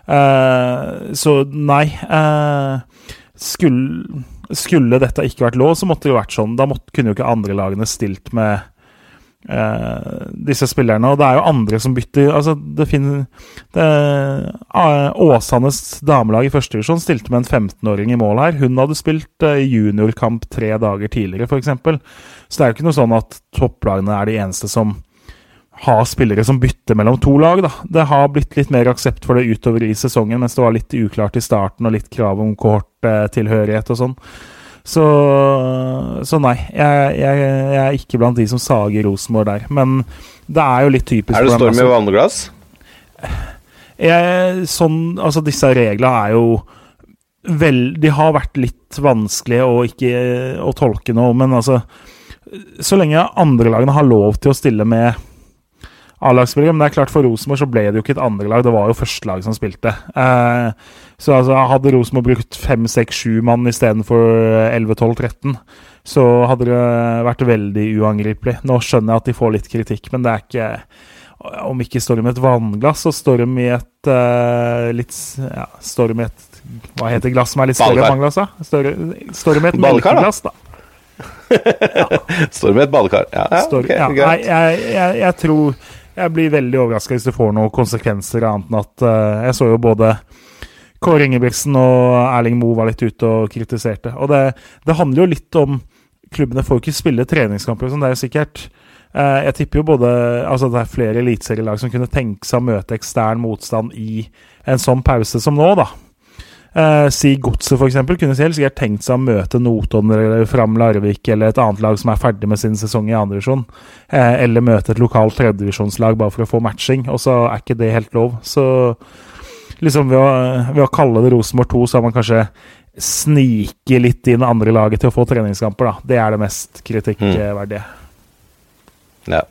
eh, Så nei. Skulle, skulle dette ikke vært lov, så måtte det jo vært sånn. Da måtte, kunne jo ikke andre lagene stilt med eh, disse spillerne. Og det er jo andre som bytter. Altså, det finner det, ah, Åsanes damelag i første divisjon stilte med en 15-åring i mål her. Hun hadde spilt uh, juniorkamp tre dager tidligere, f.eks. Så det er jo ikke noe sånn at topplagene er de eneste som har spillere som bytter mellom to lag. da. Det har blitt litt mer aksept for det utover i sesongen, mens det var litt uklart i starten og litt krav om kohorttilhørighet og sånn. Så, så nei, jeg, jeg, jeg, er ikke blant de som sager Rosenborg der. Men det er jo litt typisk Er det storm i altså. vannglass? Jeg, sånn, altså Disse reglene er jo vel De har vært litt vanskelige å ikke å tolke nå, men altså Så lenge andre lagene har lov til å stille med A-lagsspillere. Men det er klart for Rosenborg så ble det jo ikke et andrelag, det var jo førstelag som spilte. Eh, så altså, hadde Rosenborg brukt fem, seks, sju mann istedenfor 11, 12, 13, så hadde det vært veldig uangripelig. Nå skjønner jeg at de får litt kritikk, men det er ikke Om ikke storm i et vannglass, så storm i et uh, litt ja, Storm i et Hva heter glass som er litt større enn vannglass, står Storm i et melkeglass, da. ja. *laughs* Storm i et badekar. Ja, ja, okay, ja. Nei, jeg, jeg, jeg tror jeg blir veldig overraska hvis det får noen konsekvenser, annet enn at uh, jeg så jo både Kåre Ingebrigtsen og Erling Moe var litt ute og kritiserte. Og det, det handler jo litt om Klubbene får ikke spille treningskamper, som det er jo sikkert. Uh, jeg tipper jo både Altså det er flere eliteserielag som kunne tenke seg å møte ekstern motstand i en sånn pause som nå, da. Uh, si Godset f.eks. kunne selv sikkert tenkt seg å møte Notodden eller Fram Larvik eller et annet lag som er ferdig med sin sesong i andredivisjon. Uh, eller møte et lokalt tredjedivisjonslag bare for å få matching, og så er ikke det helt lov. Så liksom ved å, ved å kalle det Rosenborg 2, så har man kanskje snike litt inn andre laget til å få treningskamper, da. Det er det mest kritikkverdige. Ja.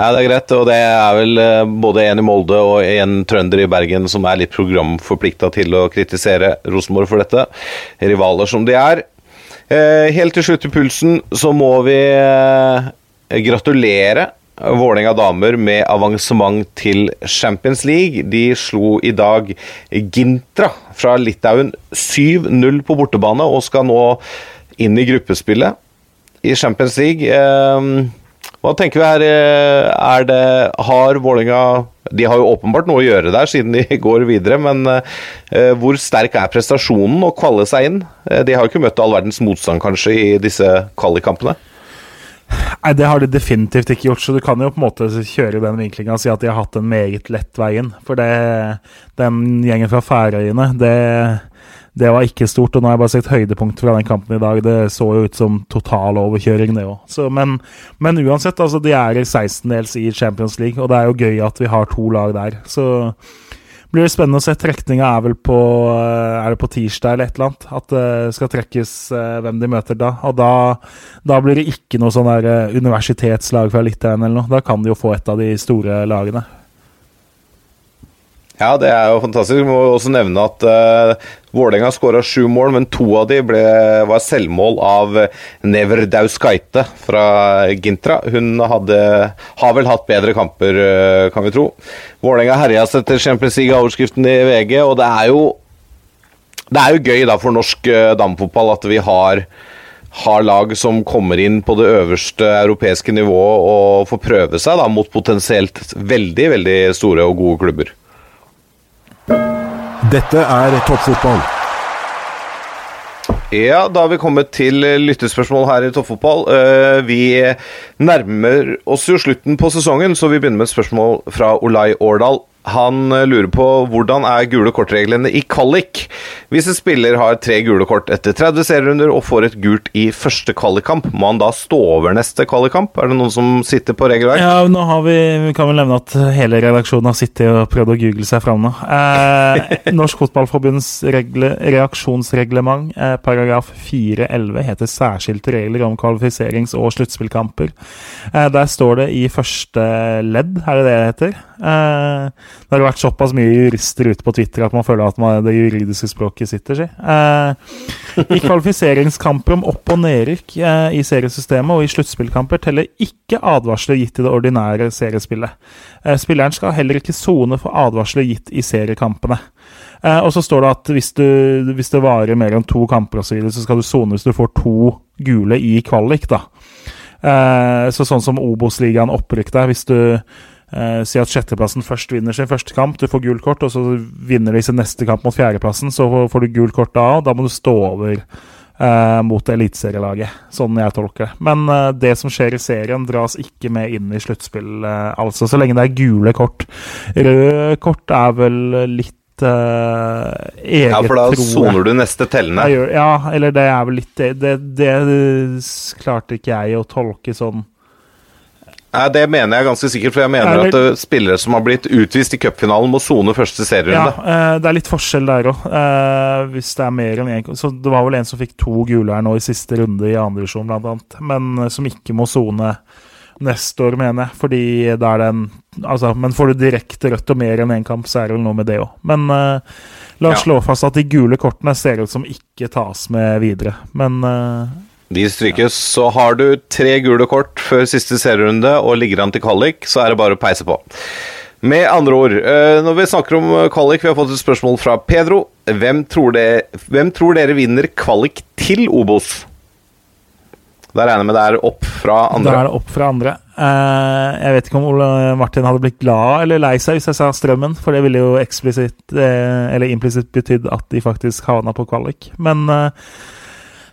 Ja, det er greit. Og det er vel eh, både en i Molde og en trønder i Bergen som er litt programforplikta til å kritisere Rosenborg for dette. Rivaler som de er. Eh, helt til slutt i pulsen så må vi eh, gratulere Vålerenga damer med avansement til Champions League. De slo i dag Gintra fra Litauen 7-0 på bortebane og skal nå inn i gruppespillet i Champions League. Hva tenker vi her? eh, Er det Har Vålerenga De har jo åpenbart noe å gjøre der, siden de *laughs* går videre, men eh, hvor sterk er prestasjonen å kvalle seg inn? Eh, De har jo ikke møtt all verdens motstand, kanskje, i disse kvalikkampene? Nei, det har de definitivt ikke gjort, så du kan jo på en måte kjøre den vinklinga og si at de har hatt en meget lett vei inn. For det, den gjengen fra Færøyene, det, det var ikke stort. Og nå har jeg bare sett høydepunkt fra den kampen i dag. Det så jo ut som total overkjøring, det òg. Men, men uansett, altså, de er i 16-dels i Champions League, og det er jo gøy at vi har to lag der. Så blir det spennende å se. Trekninga er vel på Er det på tirsdag eller et eller annet? At det skal trekkes eh, hvem de møter da. Og da, da blir det ikke noe sånn der eh, universitetslag fra Litauen eller noe. Da kan de jo få et av de store lagene. Ja, det er jo fantastisk. Vi må også nevne at uh, Vålerenga skåra sju mål, men to av de ble, var selvmål av Neverdauskaite fra Gintra. Hun hadde, har vel hatt bedre kamper, uh, kan vi tro. Vålerenga herja seg til Champions League-overskriften i VG, og det er jo det er jo gøy da for norsk uh, damefotball at vi har har lag som kommer inn på det øverste europeiske nivået og får prøve seg da mot potensielt veldig, veldig store og gode klubber. Dette er toppfotball. Ja, da har vi kommet til lyttespørsmål her i Toppfotball. Eh, Vi nærmer oss jo slutten på sesongen, så vi begynner med et spørsmål fra Olai Årdal. Han eh, lurer på hvordan er gule kortreglene i kvalik. Hvis en spiller har tre gule kort etter 30 serierunder og får et gult i første kvalikkamp, må han da stå over neste kvalikkamp? Er det noen som sitter på regelverk? Ja, nå har vi, kan vel nevne at hele redaksjonen har sittet og prøvd å google seg fram nå. Eh, Norsk Fotballforbunds regle, reaksjonsreglement, eh, paragraf 411, heter særskilte regler om kvalifiserings- og sluttspillkamper. Eh, der står det i første ledd, er det det det heter? Eh, det har vært såpass mye jurister ute på Twitter at man føler at man, det juridiske språket sitter, si. Eh, I kvalifiseringskamper om opp- og nedrykk eh, i seriesystemet og i sluttspillkamper teller ikke advarsler gitt i det ordinære seriespillet. Eh, spilleren skal heller ikke sone for advarsler gitt i seriekampene. Eh, og så står det at hvis, du, hvis det varer mer enn to kamper og så, videre, så skal du sone hvis du får to gule i kvalik, da. Eh, så sånn som Obos-ligaen opprykk der, hvis du eh, si at sjetteplassen først vinner sin første kamp, du får gult kort, og så vinner de sin neste kamp mot fjerdeplassen, så får du gult kort da, og da må du stå over eh, mot eliteserielaget. Sånn jeg tolker det. Men eh, det som skjer i serien, dras ikke med inn i sluttspill, eh, altså. Så lenge det er gule kort. Røde kort er vel litt eget, Ja, for da soner du neste tellende. Ja, eller det er vel litt det, det, det klarte ikke jeg å tolke sånn. Nei, Det mener jeg ganske sikkert, for jeg mener det... at eh, spillere som har blitt utvist i cupfinalen, må sone første serierunde. Ja, det er litt forskjell der òg. hvis det er mer enn én Så det var vel en som fikk to gule her nå i siste runde i andredivisjon, blant annet. Men eh, som ikke må sone neste år, mener jeg. Fordi da er det en Altså, men får du direkte rødt og mer enn én kamp, så er det vel noe med det òg. Men eh, la oss Ja. slå fast at de gule kortene ser ut som ikke tas med videre. Men eh, De strykes. Så har du tre gule kort før siste serierunde og ligger an til kvalik, så er det bare å peise på. Med andre ord, eh, når vi snakker om eh, kvalik, vi har fått et spørsmål fra Pedro. Hvem tror, det, hvem tror dere vinner kvalik til Obos? Da regner jeg med det er opp fra Da andre. er det opp fra andre. Eh, jeg vet ikke om Ole Martin hadde blitt glad eller lei seg hvis jeg sa Strømmen, for det ville jo eksplisitt eller implisitt betydd at de faktisk havna på kvalik. Men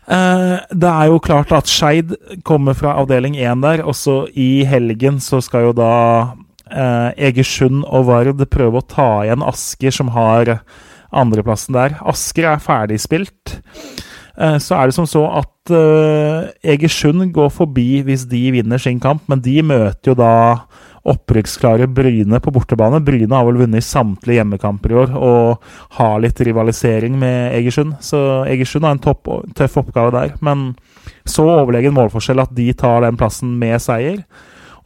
det er jo klart at Skeid kommer fra avdeling 1 der. Også i helgen så skal jo da eh, Egersund og Vard prøve å ta igjen Asker, som har andreplassen der. Asker er ferdigspilt. Eh, Så er det som så at eh, Egersund går forbi hvis de vinner sin kamp, men de møter jo da opprykksklare Bryne på bortebane. Bryne har vel vunnet samtlige hjemmekamper i år og har litt rivalisering med Egersund. Så Egersund har en topp, tøff oppgave der, men så overlegen målforskjell at de tar den plassen med seier.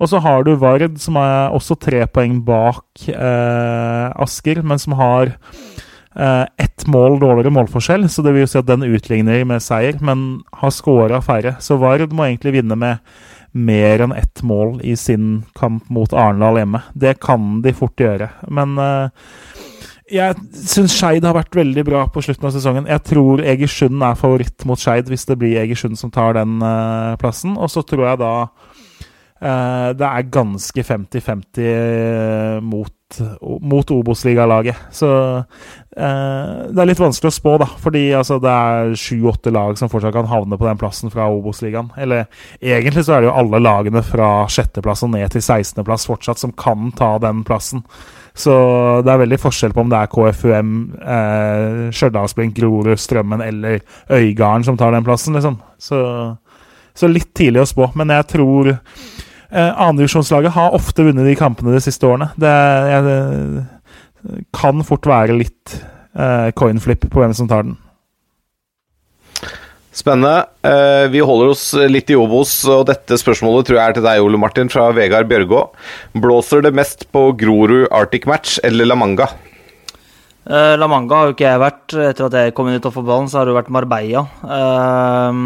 Og så har du Vard, som er også tre poeng bak eh, Asker, men som har eh, ett mål dårligere målforskjell, så det vil jo si at den utligner med seier, men har skåra færre. Så Vard må egentlig vinne med mer enn ett mål i sin kamp mot Arendal hjemme. Det kan de fort gjøre, men eh, jeg syns Skeid har vært veldig bra på slutten av sesongen. Jeg tror Egersund er favoritt mot Skeid hvis det blir Egersund som tar den eh, plassen. Og så tror jeg da eh, det er ganske 50-50 mot, mot Obos-ligalaget. Så eh, det er litt vanskelig å spå, da. Fordi altså, det er sju-åtte lag som fortsatt kan havne på den plassen fra Obos-ligaen. Eller egentlig så er det jo alle lagene fra sjetteplass og ned til 16.-plass fortsatt som kan ta den plassen. Så det er veldig forskjell på om det er KFUM, eh, Stjørdalsblink, Grorud, Strømmen eller Øygarden som tar den plassen, liksom. Så, så litt tidlig å spå, men jeg tror eh, Annendivisjonslaget har ofte vunnet de kampene de siste årene. Det jeg, det kan fort være litt eh, coinflip på hvem som tar den. Spennende. Eh, vi holder oss litt i Obos, og dette spørsmålet tror jeg er til deg, Ole Martin, fra Vegard Bjørgå. Blåser det mest på Grorud Arctic Match eller La Manga? Eh, La Manga har jo ikke jeg vært. Etter at jeg kom inn i toppfotballen, så har det jo vært Marbella. Eh,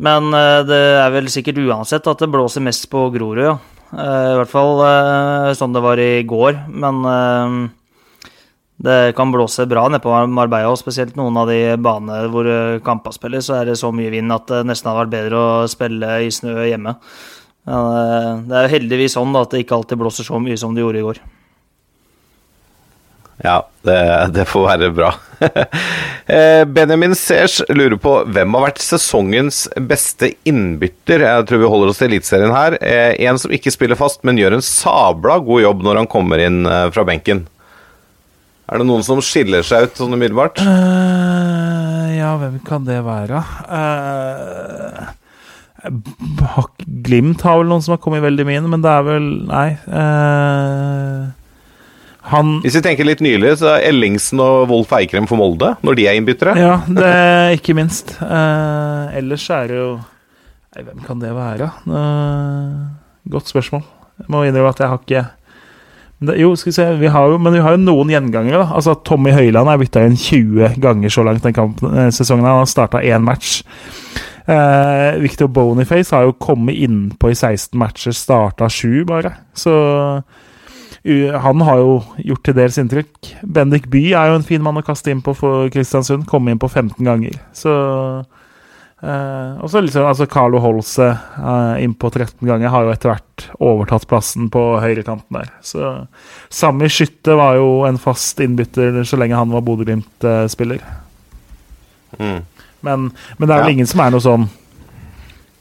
men eh, det er vel sikkert uansett at det blåser mest på Grorud, ja. Eh, I hvert fall eh, sånn det var i går. Men det kan blåse bra nede på Marbella, og spesielt noen av de banene hvor kampa spilles, så er det så mye vind at det nesten hadde vært bedre å spille i snø hjemme. Det er jo heldigvis sånn at det ikke alltid blåser så mye som det gjorde i går. Ja, det, det får være bra. *laughs* Eh, Benjamin Sers lurer på hvem har vært sesongens beste innbytter. Jeg tror vi holder oss til Eliteserien her. Eh, En som ikke spiller fast, men gjør en sabla god jobb når han kommer inn eh, fra benken. Er det noen som skiller seg ut sånn umiddelbart? Uh, ja, hvem kan det være? Uh, Glimt har vel noen som har kommet veldig mye inn, men det er vel Nei. eh, han Hvis vi tenker litt nylig, så er Ellingsen og Wolf Eikrem for Molde, når de er innbyttere. Ja, det er ikke minst. Eh, ellers er det jo Nei, hvem kan det være? Eh, godt spørsmål. Jeg må innrømme at jeg har ikke det, Jo, skal vi se vi har jo, Men vi har jo noen gjengangere. da Altså Tommy Høiland er bytta inn 20 ganger så langt den kampen, eh, sesongen. Han har starta én match. Eh, Victor Boniface har jo kommet innpå i 16 matcher, starta 7 bare. Så han har jo gjort til dels inntrykk. Bendik By er jo en fin mann å kaste inn på for Kristiansund. Komme inn på 15 ganger. Så eh, og så liksom, altså Carlo Holse Inn på 13 ganger har jo etter hvert overtatt plassen på høyrekanten der. Så Sami Skytte var jo en fast innbytter så lenge han var Bodø-Glimt-spiller. Mm. Men, men, det er vel ja. ingen som er noe sånn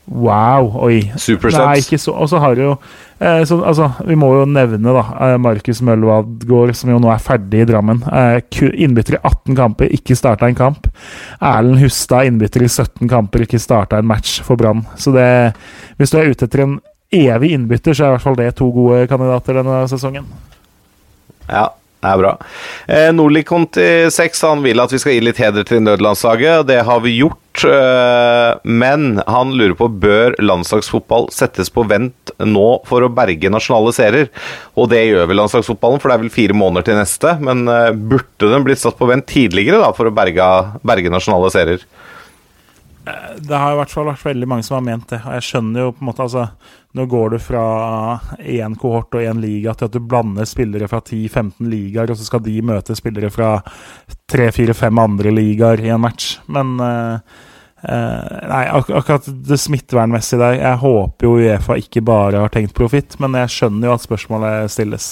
Wow, oi. Supersets. Og så har jo eh, så, altså, Vi må jo nevne da eh, Markus Mølvadgård, som jo nå er ferdig i Drammen. Eh, innbytter i 18 kamper, ikke starta en kamp. Erlend Hustad, innbytter i 17 kamper, ikke starta en match for Brann. Så det Hvis du er ute etter en evig innbytter, så er i hvert fall det to gode kandidater denne sesongen. Ja, det er bra. Eh, Nordli Conti 6 han vil at vi skal gi litt heder til nødlandslaget. Det har vi gjort. Eh, men han lurer på bør landslagsfotball settes på vent nå for å berge nasjonale serier. Og det gjør vel landslagsfotballen, for det er vel fire måneder til neste. Men eh, burde den blitt satt på vent tidligere da, for å berge, berge nasjonale serier? Det har i hvert fall vært veldig mange som har ment det. Og jeg skjønner jo på en måte altså Nå går du fra én kohort og én liga til at du blander spillere fra 10-15 ligaer, og så skal de møte spillere fra 3-4-5 andre ligaer i en match. Men uh, uh, Nei, ak akkurat det smittevernmessige der Jeg håper jo Uefa ikke bare har tenkt profitt, men jeg skjønner jo at spørsmålet stilles.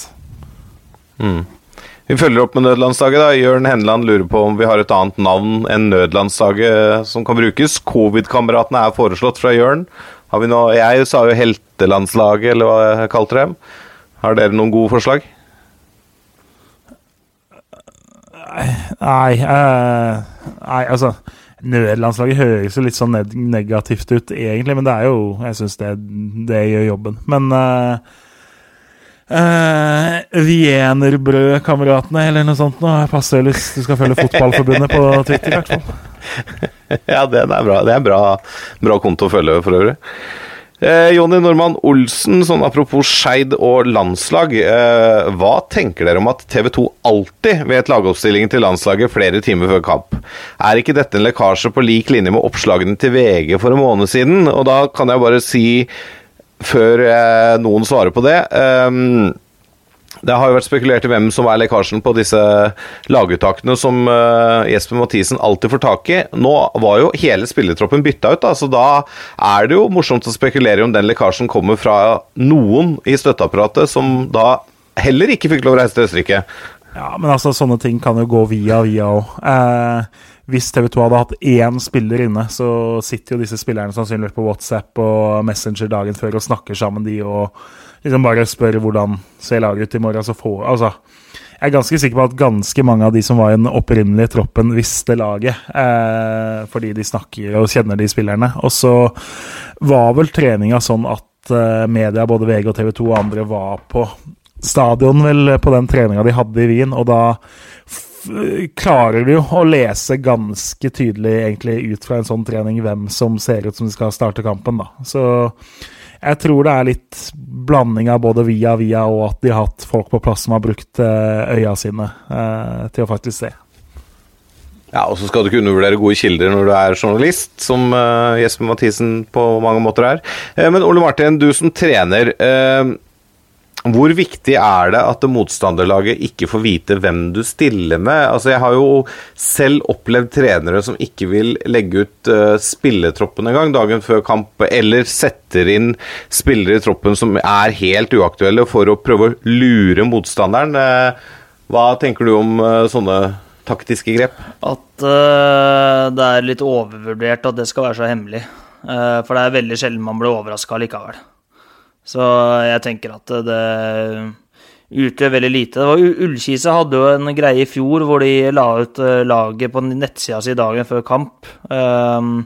Mm. Vi følger opp med nødlandslaget. da. Jørn Henland lurer på om vi har et annet navn enn nødlandslaget som kan brukes. Covid-kameratene er foreslått fra Jørn. Har vi noe, jeg sa jo heltelandslaget, eller hva jeg kalte dem. Har dere noen gode forslag? Nei, uh, nei altså Nødlandslaget høres jo litt sånn negativt ut, egentlig, men det er jo Jeg syns det, det, gjør jobben. Men uh, Uh, eller noe sånt noe. Passer hvis du skal følge Fotballforbundet på Twitter, i hvert fall. *laughs* ja, det er bra. Det er bra, bra konto å følge, for øvrig. Eh, Jonny Normann Olsen, sånn apropos Skeid og landslag. Eh, hva tenker dere om at TV 2 alltid vet lagoppstillingen til landslaget flere timer før kamp? Er ikke dette en lekkasje på lik linje med oppslagene til VG for en måned siden? Og da kan jeg bare si før eh, noen svarer på det. Um, det har jo vært spekulert i hvem som er lekkasjen på disse laguttakene som uh, Jesper Mathisen alltid får tak i. Nå var jo hele spillertroppen bytta ut, da, så da er det jo morsomt å spekulere om den lekkasjen kommer fra noen i støtteapparatet som da heller ikke fikk lov å reise til Østerrike. Ja, men altså, sånne ting kan jo gå via via òg. Eh, hvis TV 2 hadde hatt én spiller inne, så sitter jo disse spillerne sannsynligvis på WhatsApp og Messenger dagen før og snakker sammen, de, og liksom bare spør hvordan ser laget ut i morgen. Så få, altså, jeg er ganske sikker på at ganske mange av de som var i den opprinnelige troppen, visste laget. Eh, fordi de snakker og kjenner de spillerne. Og så var vel treninga sånn at eh, media, både VG og TV 2 og andre, var på stadion vel på den treninga de hadde i Wien, og da klarer du jo å lese ganske tydelig egentlig ut fra en sånn trening hvem som ser ut som de skal starte kampen. da. Så jeg tror det er litt blanding av både via via og at de har hatt folk på plass som har brukt eh, øya sine eh, til å faktisk se. Ja, og så skal du ikke undervurdere gode kilder når du er journalist, som uh, Jesper Mathisen på mange måter er. Eh, men Ole Martin, du som trener. Uh, hvor viktig er det at motstanderlaget ikke får vite hvem du stiller med? Altså, jeg har jo selv opplevd trenere som ikke vil legge ut uh, spilletroppen engang dagen før kamp, eller setter inn spillere i troppen som er helt uaktuelle, for å prøve å lure motstanderen. Uh, hva tenker du om uh, sånne taktiske grep? At uh, det er litt overvurdert at det skal være så hemmelig. Uh, for det er veldig sjelden man blir overraska likevel. Så jeg tenker at det utgjør veldig lite. Det var Ullkise hadde jo en greie i fjor hvor de la ut eh, laget på nettsida si dagen før kamp. Um,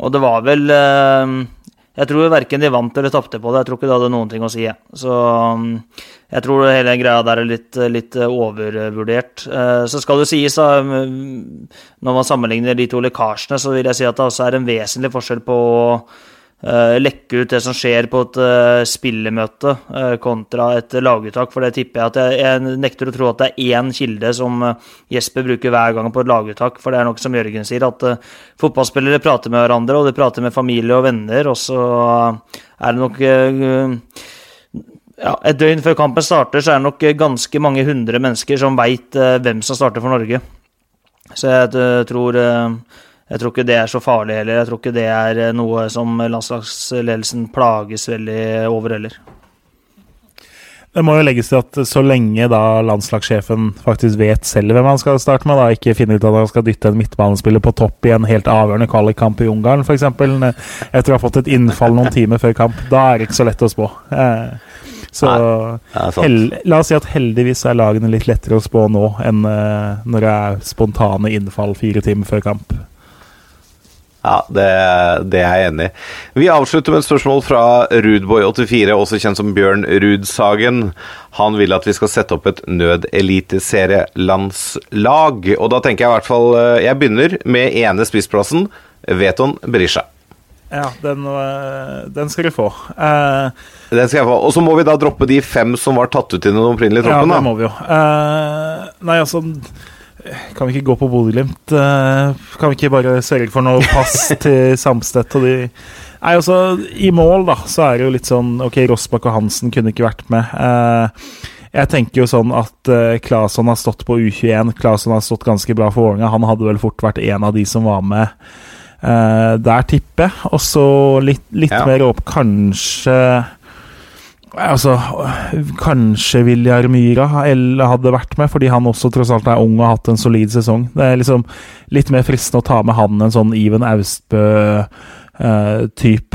og det var vel um, Jeg tror verken de vant eller tapte på det. Jeg tror ikke det hadde noen ting å si. Så um, jeg tror hele greia der er litt, litt overvurdert. Uh, så skal det sies, da, når man sammenligner de to lekkasjene, så vil jeg si at det også er en vesentlig forskjell på lekke ut det som skjer på et uh, spillemøte uh, kontra et laguttak. For det tipper jeg at jeg, jeg, nekter å tro at det er én kilde som Jesper bruker hver gang på et laguttak. For det er nok som Jørgen sier, at fotballspillere prater med hverandre, og de prater med familie og venner, og så er det nok ja, Et døgn før kampen starter, så er det nok ganske mange hundre mennesker som veit hvem som starter for Norge. Så jeg tror jeg tror ikke det er så farlig heller. Jeg tror ikke det er eh, noe som landslagsledelsen plages veldig over heller. Det må jo legges til at så lenge da landslagssjefen faktisk vet selv hvem han skal starte med, da ikke finner ut at han skal dytte en midtbanespiller på topp i en helt avgjørende kvalikkamp i Ungarn, f.eks., etter å ha fått et innfall noen timer før kamp, da er det ikke så lett å spå. Eh, så hell, la oss si at heldigvis er lagene litt lettere å spå nå enn eh, når det er spontane innfall fire timer før kamp. Ja, det, det, er jeg enig i. Vi avslutter med et spørsmål fra Rudboy84, også kjent som Bjørn Rudsagen. Han vil at vi skal sette opp et nødeliteserielandslag. Og da tenker jeg i hvert fall eh, Jeg begynner med ene spissplassen, Veton Berisha. Ja, den, eh, den, skal du få. Uh, den skal jeg få. Og så må vi da droppe de fem som var tatt ut i den opprinnelige troppen, da. ja, det må vi jo. Uh, nei, altså kan vi ikke gå på Bodø-Glimt? Eh, kan vi ikke bare sørge for noe pass *laughs* til Samstedt og de Nei, altså, I mål, da, så er det jo litt sånn Ok, Rossbakk og Hansen kunne ikke vært med. Eh, jeg tenker jo sånn at uh, Claesson har stått på U21. Claesson har stått ganske bra for Vålerenga. Han hadde vel fort vært en av de som var med der, tipper jeg. Og så litt, litt ja. mer opp, kanskje Altså, kanskje Viljar Myhra hadde vært med, fordi han også tross alt er ung og har hatt en solid sesong. Det er liksom litt mer fristende å ta med han en sånn Iven Austbø-type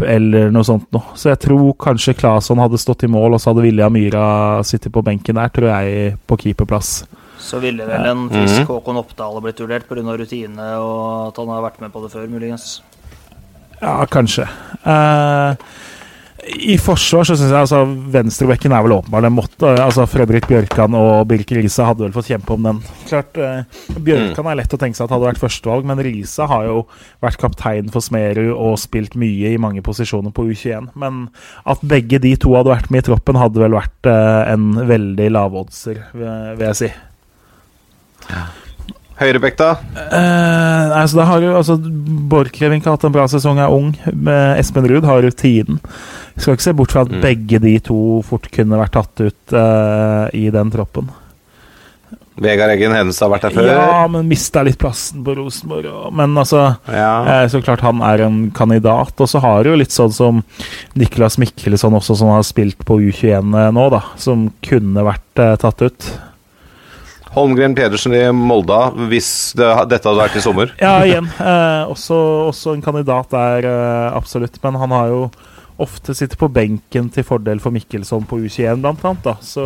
eh, eller noe sånt noe. Så jeg tror kanskje Claesson hadde stått i mål, og så hadde Viljar Myhra sittet på benken der, tror jeg, på keeperplass. Så ville vel en frisk mhm. Håkon Oppdal blitt vurdert pga. rutine og at han har vært med på det før, muligens? Ja, kanskje. Uh, i forsvar så syns jeg altså venstrebekken er vel åpenbar. Den måtte, altså Fredrik Bjørkan og Birk Risa hadde vel fått kjempe om den. Klart, eh, Bjørkan mm. er lett å tenke seg at hadde vært førstevalg, men Risa har jo vært kaptein for Smerud og spilt mye i mange posisjoner på U21. Men at begge de to hadde vært med i troppen, hadde vel vært eh, en veldig lavoddser, vil jeg si. Ja. Høyrebekk, da? Eh, altså, da har jo, altså, Borchgrevink har hatt en bra sesong, er ung. Espen Ruud har rutinen. Skal ikke se bort fra at mm. begge de to fort kunne vært tatt ut uh, i den troppen. Vegard Eggen Hennes har vært der før? Ja, men mista litt plassen på Rosenborg. Men altså, ja. eh, så klart han er en kandidat. Og så har du jo litt sånn som Niklas Mikkelsson også, som har spilt på U21 nå, da. Som kunne vært eh, tatt ut. Holmgren Pedersen i Molda, hvis det, dette hadde vært i sommer? ja, igjen. Eh, også, også, en kandidat der, eh, absolutt. Men han har jo ofte sitter på benken til fordel for Mikkelsson på U21, blant annet. Da. Så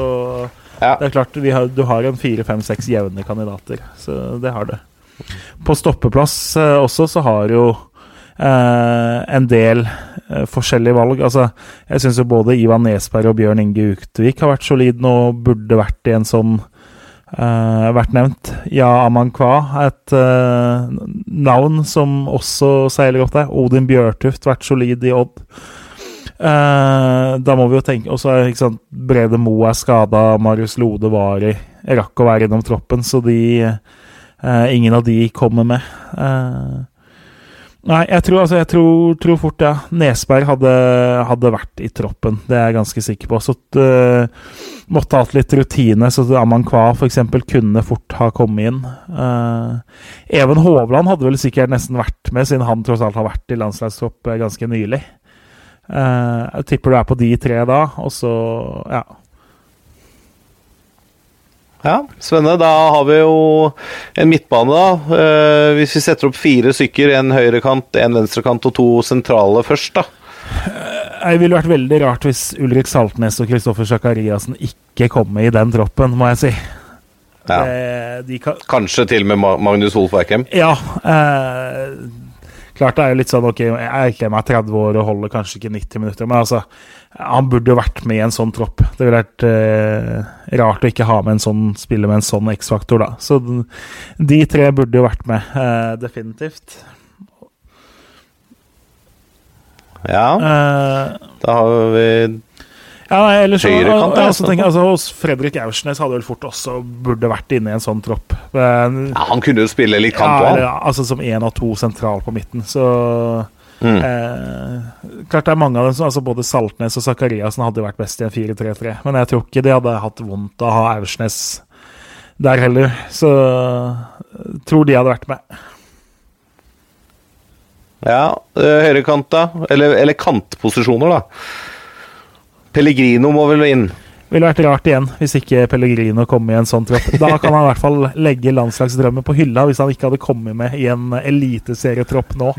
ja. det er klart har, du har en fire, fem, seks jevne kandidater. Så det har du. På stoppeplass eh, også så har jo eh, en del eh, forskjellige valg. Altså, jeg syns jo både Ivan Nesberg og Bjørn Inge Uktvik har vært solide nå, burde vært i en sånn Uh, vært nevnt. Ja Amankwa, et uh, navn som også seiler opp der. Odin Bjørtuft, vært solid i Odd. Uh, da må vi jo tenke Og så er Brede Moe er skada, Marius Lode var i Rakk å være innom troppen, så de uh, Ingen av de kommer med. Uh, nei, jeg tror, altså, jeg tror, tror fort ja. Nesberg hadde, hadde, vært i troppen, det er jeg ganske sikker på. Så måtte ha hatt litt rutine, så Amankwa f.eks. kunne fort ha kommet inn. Even Hovland hadde vel sikkert nesten vært med, siden han tross alt har vært i landslagstropp ganske nylig. Uh, jeg tipper du er på de tre da, og så ja. Ja, Svenne, da har vi jo en midtbane, da. Uh, hvis vi setter opp fire stykker, en høyrekant, en venstrekant og to sentrale først, da. Uh, det ville vært veldig rart hvis Ulrik Saltnes og Kristoffer Sakariassen ikke kommer i den troppen, må jeg si. Ja. De kan... Kanskje til og med Magnus Wolff Eikrem? Ja. Uh, Klart det er jo litt sånn ok, jeg erklærer meg 30 år og holder kanskje ikke 90 minutter, men altså Han burde jo vært med i en sånn tropp. Det ville vært eh, rart å ikke ha med en sånn spiller med en sånn X-faktor, da. Så de tre burde jo vært med, eh, definitivt. Ja. Eh, da har vi ja, nei, ellers, Høyrekant, ja, altså, tenker, altså, hos Fredrik Aursnes hadde vel fort også burde vært inne i en sånn tropp. Men, ja, han kunne jo spille litt kant òg. Ja, altså som én av to sentral på midten, så mm. eh, Klart det er mange av dem som altså Både Saltnes og Zakariassen hadde vært best i en 4-3-3, men jeg tror ikke de hadde hatt vondt av å ha Aursnes der heller, så jeg tror de hadde vært med. Ja, eh, høyrekant, da? Eller, eller kantposisjoner, da? Pellegrino må vel inn? Ville vært rart igjen hvis ikke Pellegrino kom i en sånn tropp. Da kan han i hvert fall legge landslagsdrømmen på hylla, hvis han ikke hadde kommet med i en eliteserietropp nå.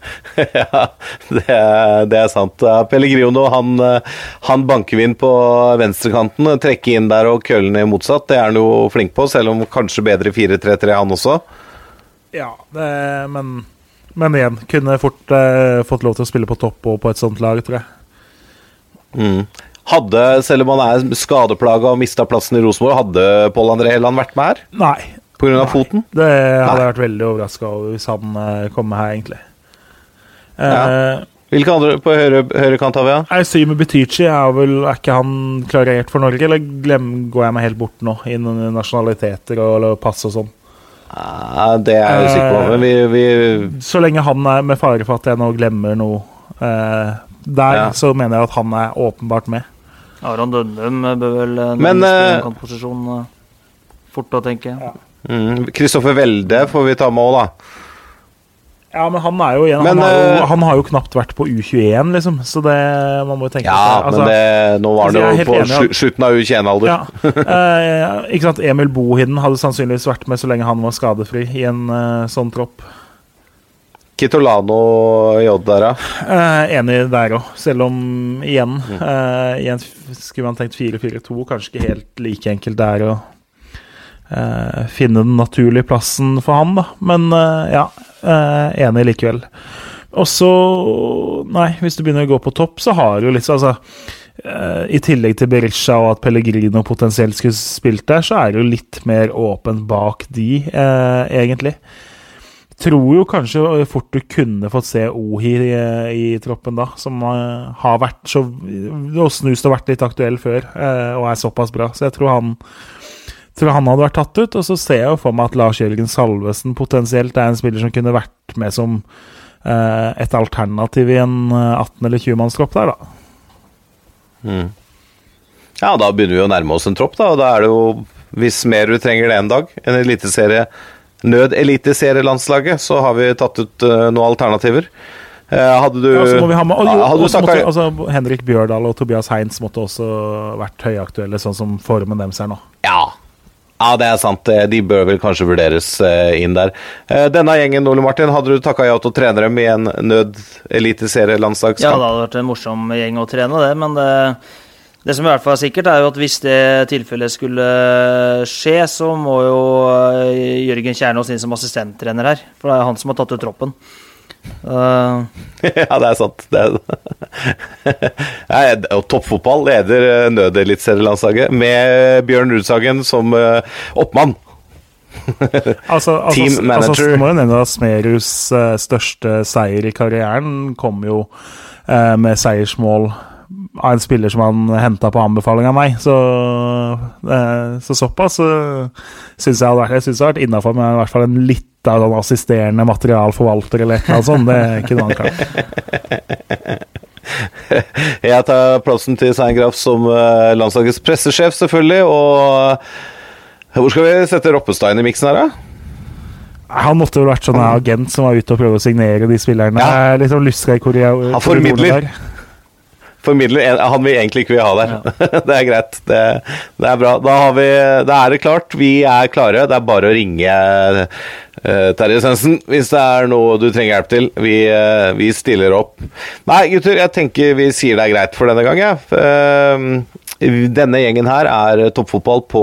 *laughs* ja, det er, det er sant. Pellegrino han, han banker vi inn på venstrekanten. Trekke inn der og kølle ned motsatt. Det er han jo flink på, selv om kanskje bedre 4-3-3 han også. Ja, det, men, men igjen, kunne fort eh, fått lov til å spille på topp og på et sånt lag, tror jeg. Mm. Hadde, selv om han er skadeplaga og mista plassen i Rosenborg, hadde Pål André Helland vært med her? Nei. Pga. foten? Det hadde jeg vært veldig overraska over hvis han kom kom her, egentlig. Ja. Uh, Hvilke andre på høyre, høyrekant har vi? Ja? Syme Butichi er vel Er ikke han klarert for Norge, eller glem, går jeg meg helt bort nå i nasjonaliteter og eller pass og sånn? Ja, det er jeg usikker på. Men vi, vi, Så lenge han er med fare for at jeg nå glemmer noe uh, der, ja. så mener jeg at han er åpenbart med. Aron Dønnum bør vel Men uh, kantposisjon fort å tenke. Kristoffer mm, Welde får vi ta med òg, da. Ja, men han er jo igjen men, han, har jo, han, har jo, knapt vært på U21, liksom. Så det man må jo tenke Ja, altså, men det, nå var altså, jo på enig, slutten av U21-alder. Ja. *laughs* eh, ikke sant, Emil Bohinen hadde sannsynligvis vært med så lenge han var skadefri i en eh, sånn tropp. Kitolano J der, da? Eh, enig der òg, selv om igjen, mm. eh, igjen skulle man tenkt 4-4-2. Kanskje ikke helt like enkelt der å eh, finne den naturlige plassen for han, da. Men eh, ja, eh, enig likevel. Og så Nei, hvis du begynner å gå på topp, så har du litt altså eh, I tillegg til Berisha og at Pellegrino potensielt skulle spilt der, så er det jo litt mer åpent bak de, egentlig tror jo kanskje fort du kunne fått se Ohi i, i troppen da, som uh, har vært så Og snust og vært litt aktuell før, uh, og er såpass bra. Så jeg tror han tror han hadde vært tatt ut. Og så ser jeg jo for meg at Lars Jørgen Salvesen potensielt er en spiller som kunne vært med som et alternativ i en 18- eller 20-mannstropp der, da. Mm. Ja, da begynner vi å nærme oss en tropp, da. Og da er det jo, hvis mer du trenger det en dag, en eliteserie nødeliteserielandslaget, så har vi tatt ut uh, noen alternativer. Uh, hadde du ja, så må vi ha med, og, hadde du måtte, altså, Henrik Bjørdal og Tobias Heinz måtte også vært høyaktuelle, sånn som formen deres er nå. Ja. ja, det er sant. De bør vel kanskje vurderes uh, inn der. denne gjengen, Ole Martin, hadde du takka ja til å trene dem i en nødeliteserielandslagskamp? Ja, det hadde vært en morsom gjeng å trene, det, men det det som i hvert fall er sikkert, er jo at hvis det tilfellet skulle skje, så må jo eh, Jørgen Kjernås inn som assistenttrener her. For det er han som har tatt ut troppen. Uh, *laughs* ja, det er sant. Det er, *laughs* Nei, toppfotball leder eh, nødeliteserielandslaget med Bjørn Rudsagen som oppmann. *laughs* altså, altså, Team manager. Altså, må jo nevne at Smerus største seier i karrieren kom jo med seiersmål av en spiller som han henta på anbefaling av meg. Så, eh, så såpass så syns jeg hadde vært, jeg synes det hadde vært innafor med i hvert fall en litt av den assisterende materialforvalter eller noe sånt. Det er ikke noe han klart. *laughs* Jeg tar plassen til Svein Graff som eh, landslagets pressesjef, selvfølgelig. Og hvor skal vi sette Roppestein i miksen her, da? Han måtte vel vært sånn agent som var ute og prøvde å signere de spillerne. Ja. Litt sånn lystra i Korea. Han formidler formidler han vi egentlig ikke vil ha der. Ja. *laughs* det er greit. Det, det, er bra. Da, vi, da, er det klart. Vi er klare. Det er bare å ringe uh, Terje Svendsen hvis det er noe du trenger hjelp til. Vi, uh, vi, stiller opp. Nei, gutter, jeg tenker vi sier det er greit for denne gang, jeg. Ja. Uh, denne gjengen her er toppfotball på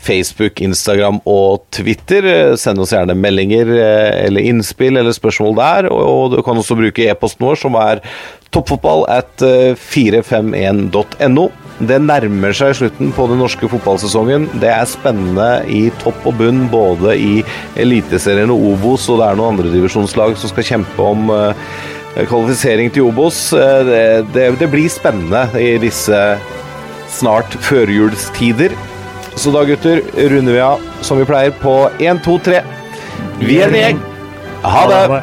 Facebook, Instagram og Twitter. Send oss gjerne meldinger eller innspill eller spørsmål der. Og du kan også bruke e-posten vår, som er Toppfotball at 451.no. Eh, det nærmer seg slutten på den norske fotballsesongen. Det er spennende i topp og bunn, både i Eliteserien og Obos, og det er noen andredivisjonslag som skal kjempe om kvalifisering til Obos. Det, det, det, blir spennende i disse snart førjulstider. Så da, gutter, runder vi av som vi pleier på 1, 2, 3. Vi er en gjeng. Ha det.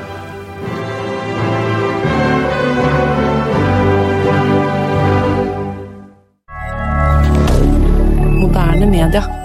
Moderne media.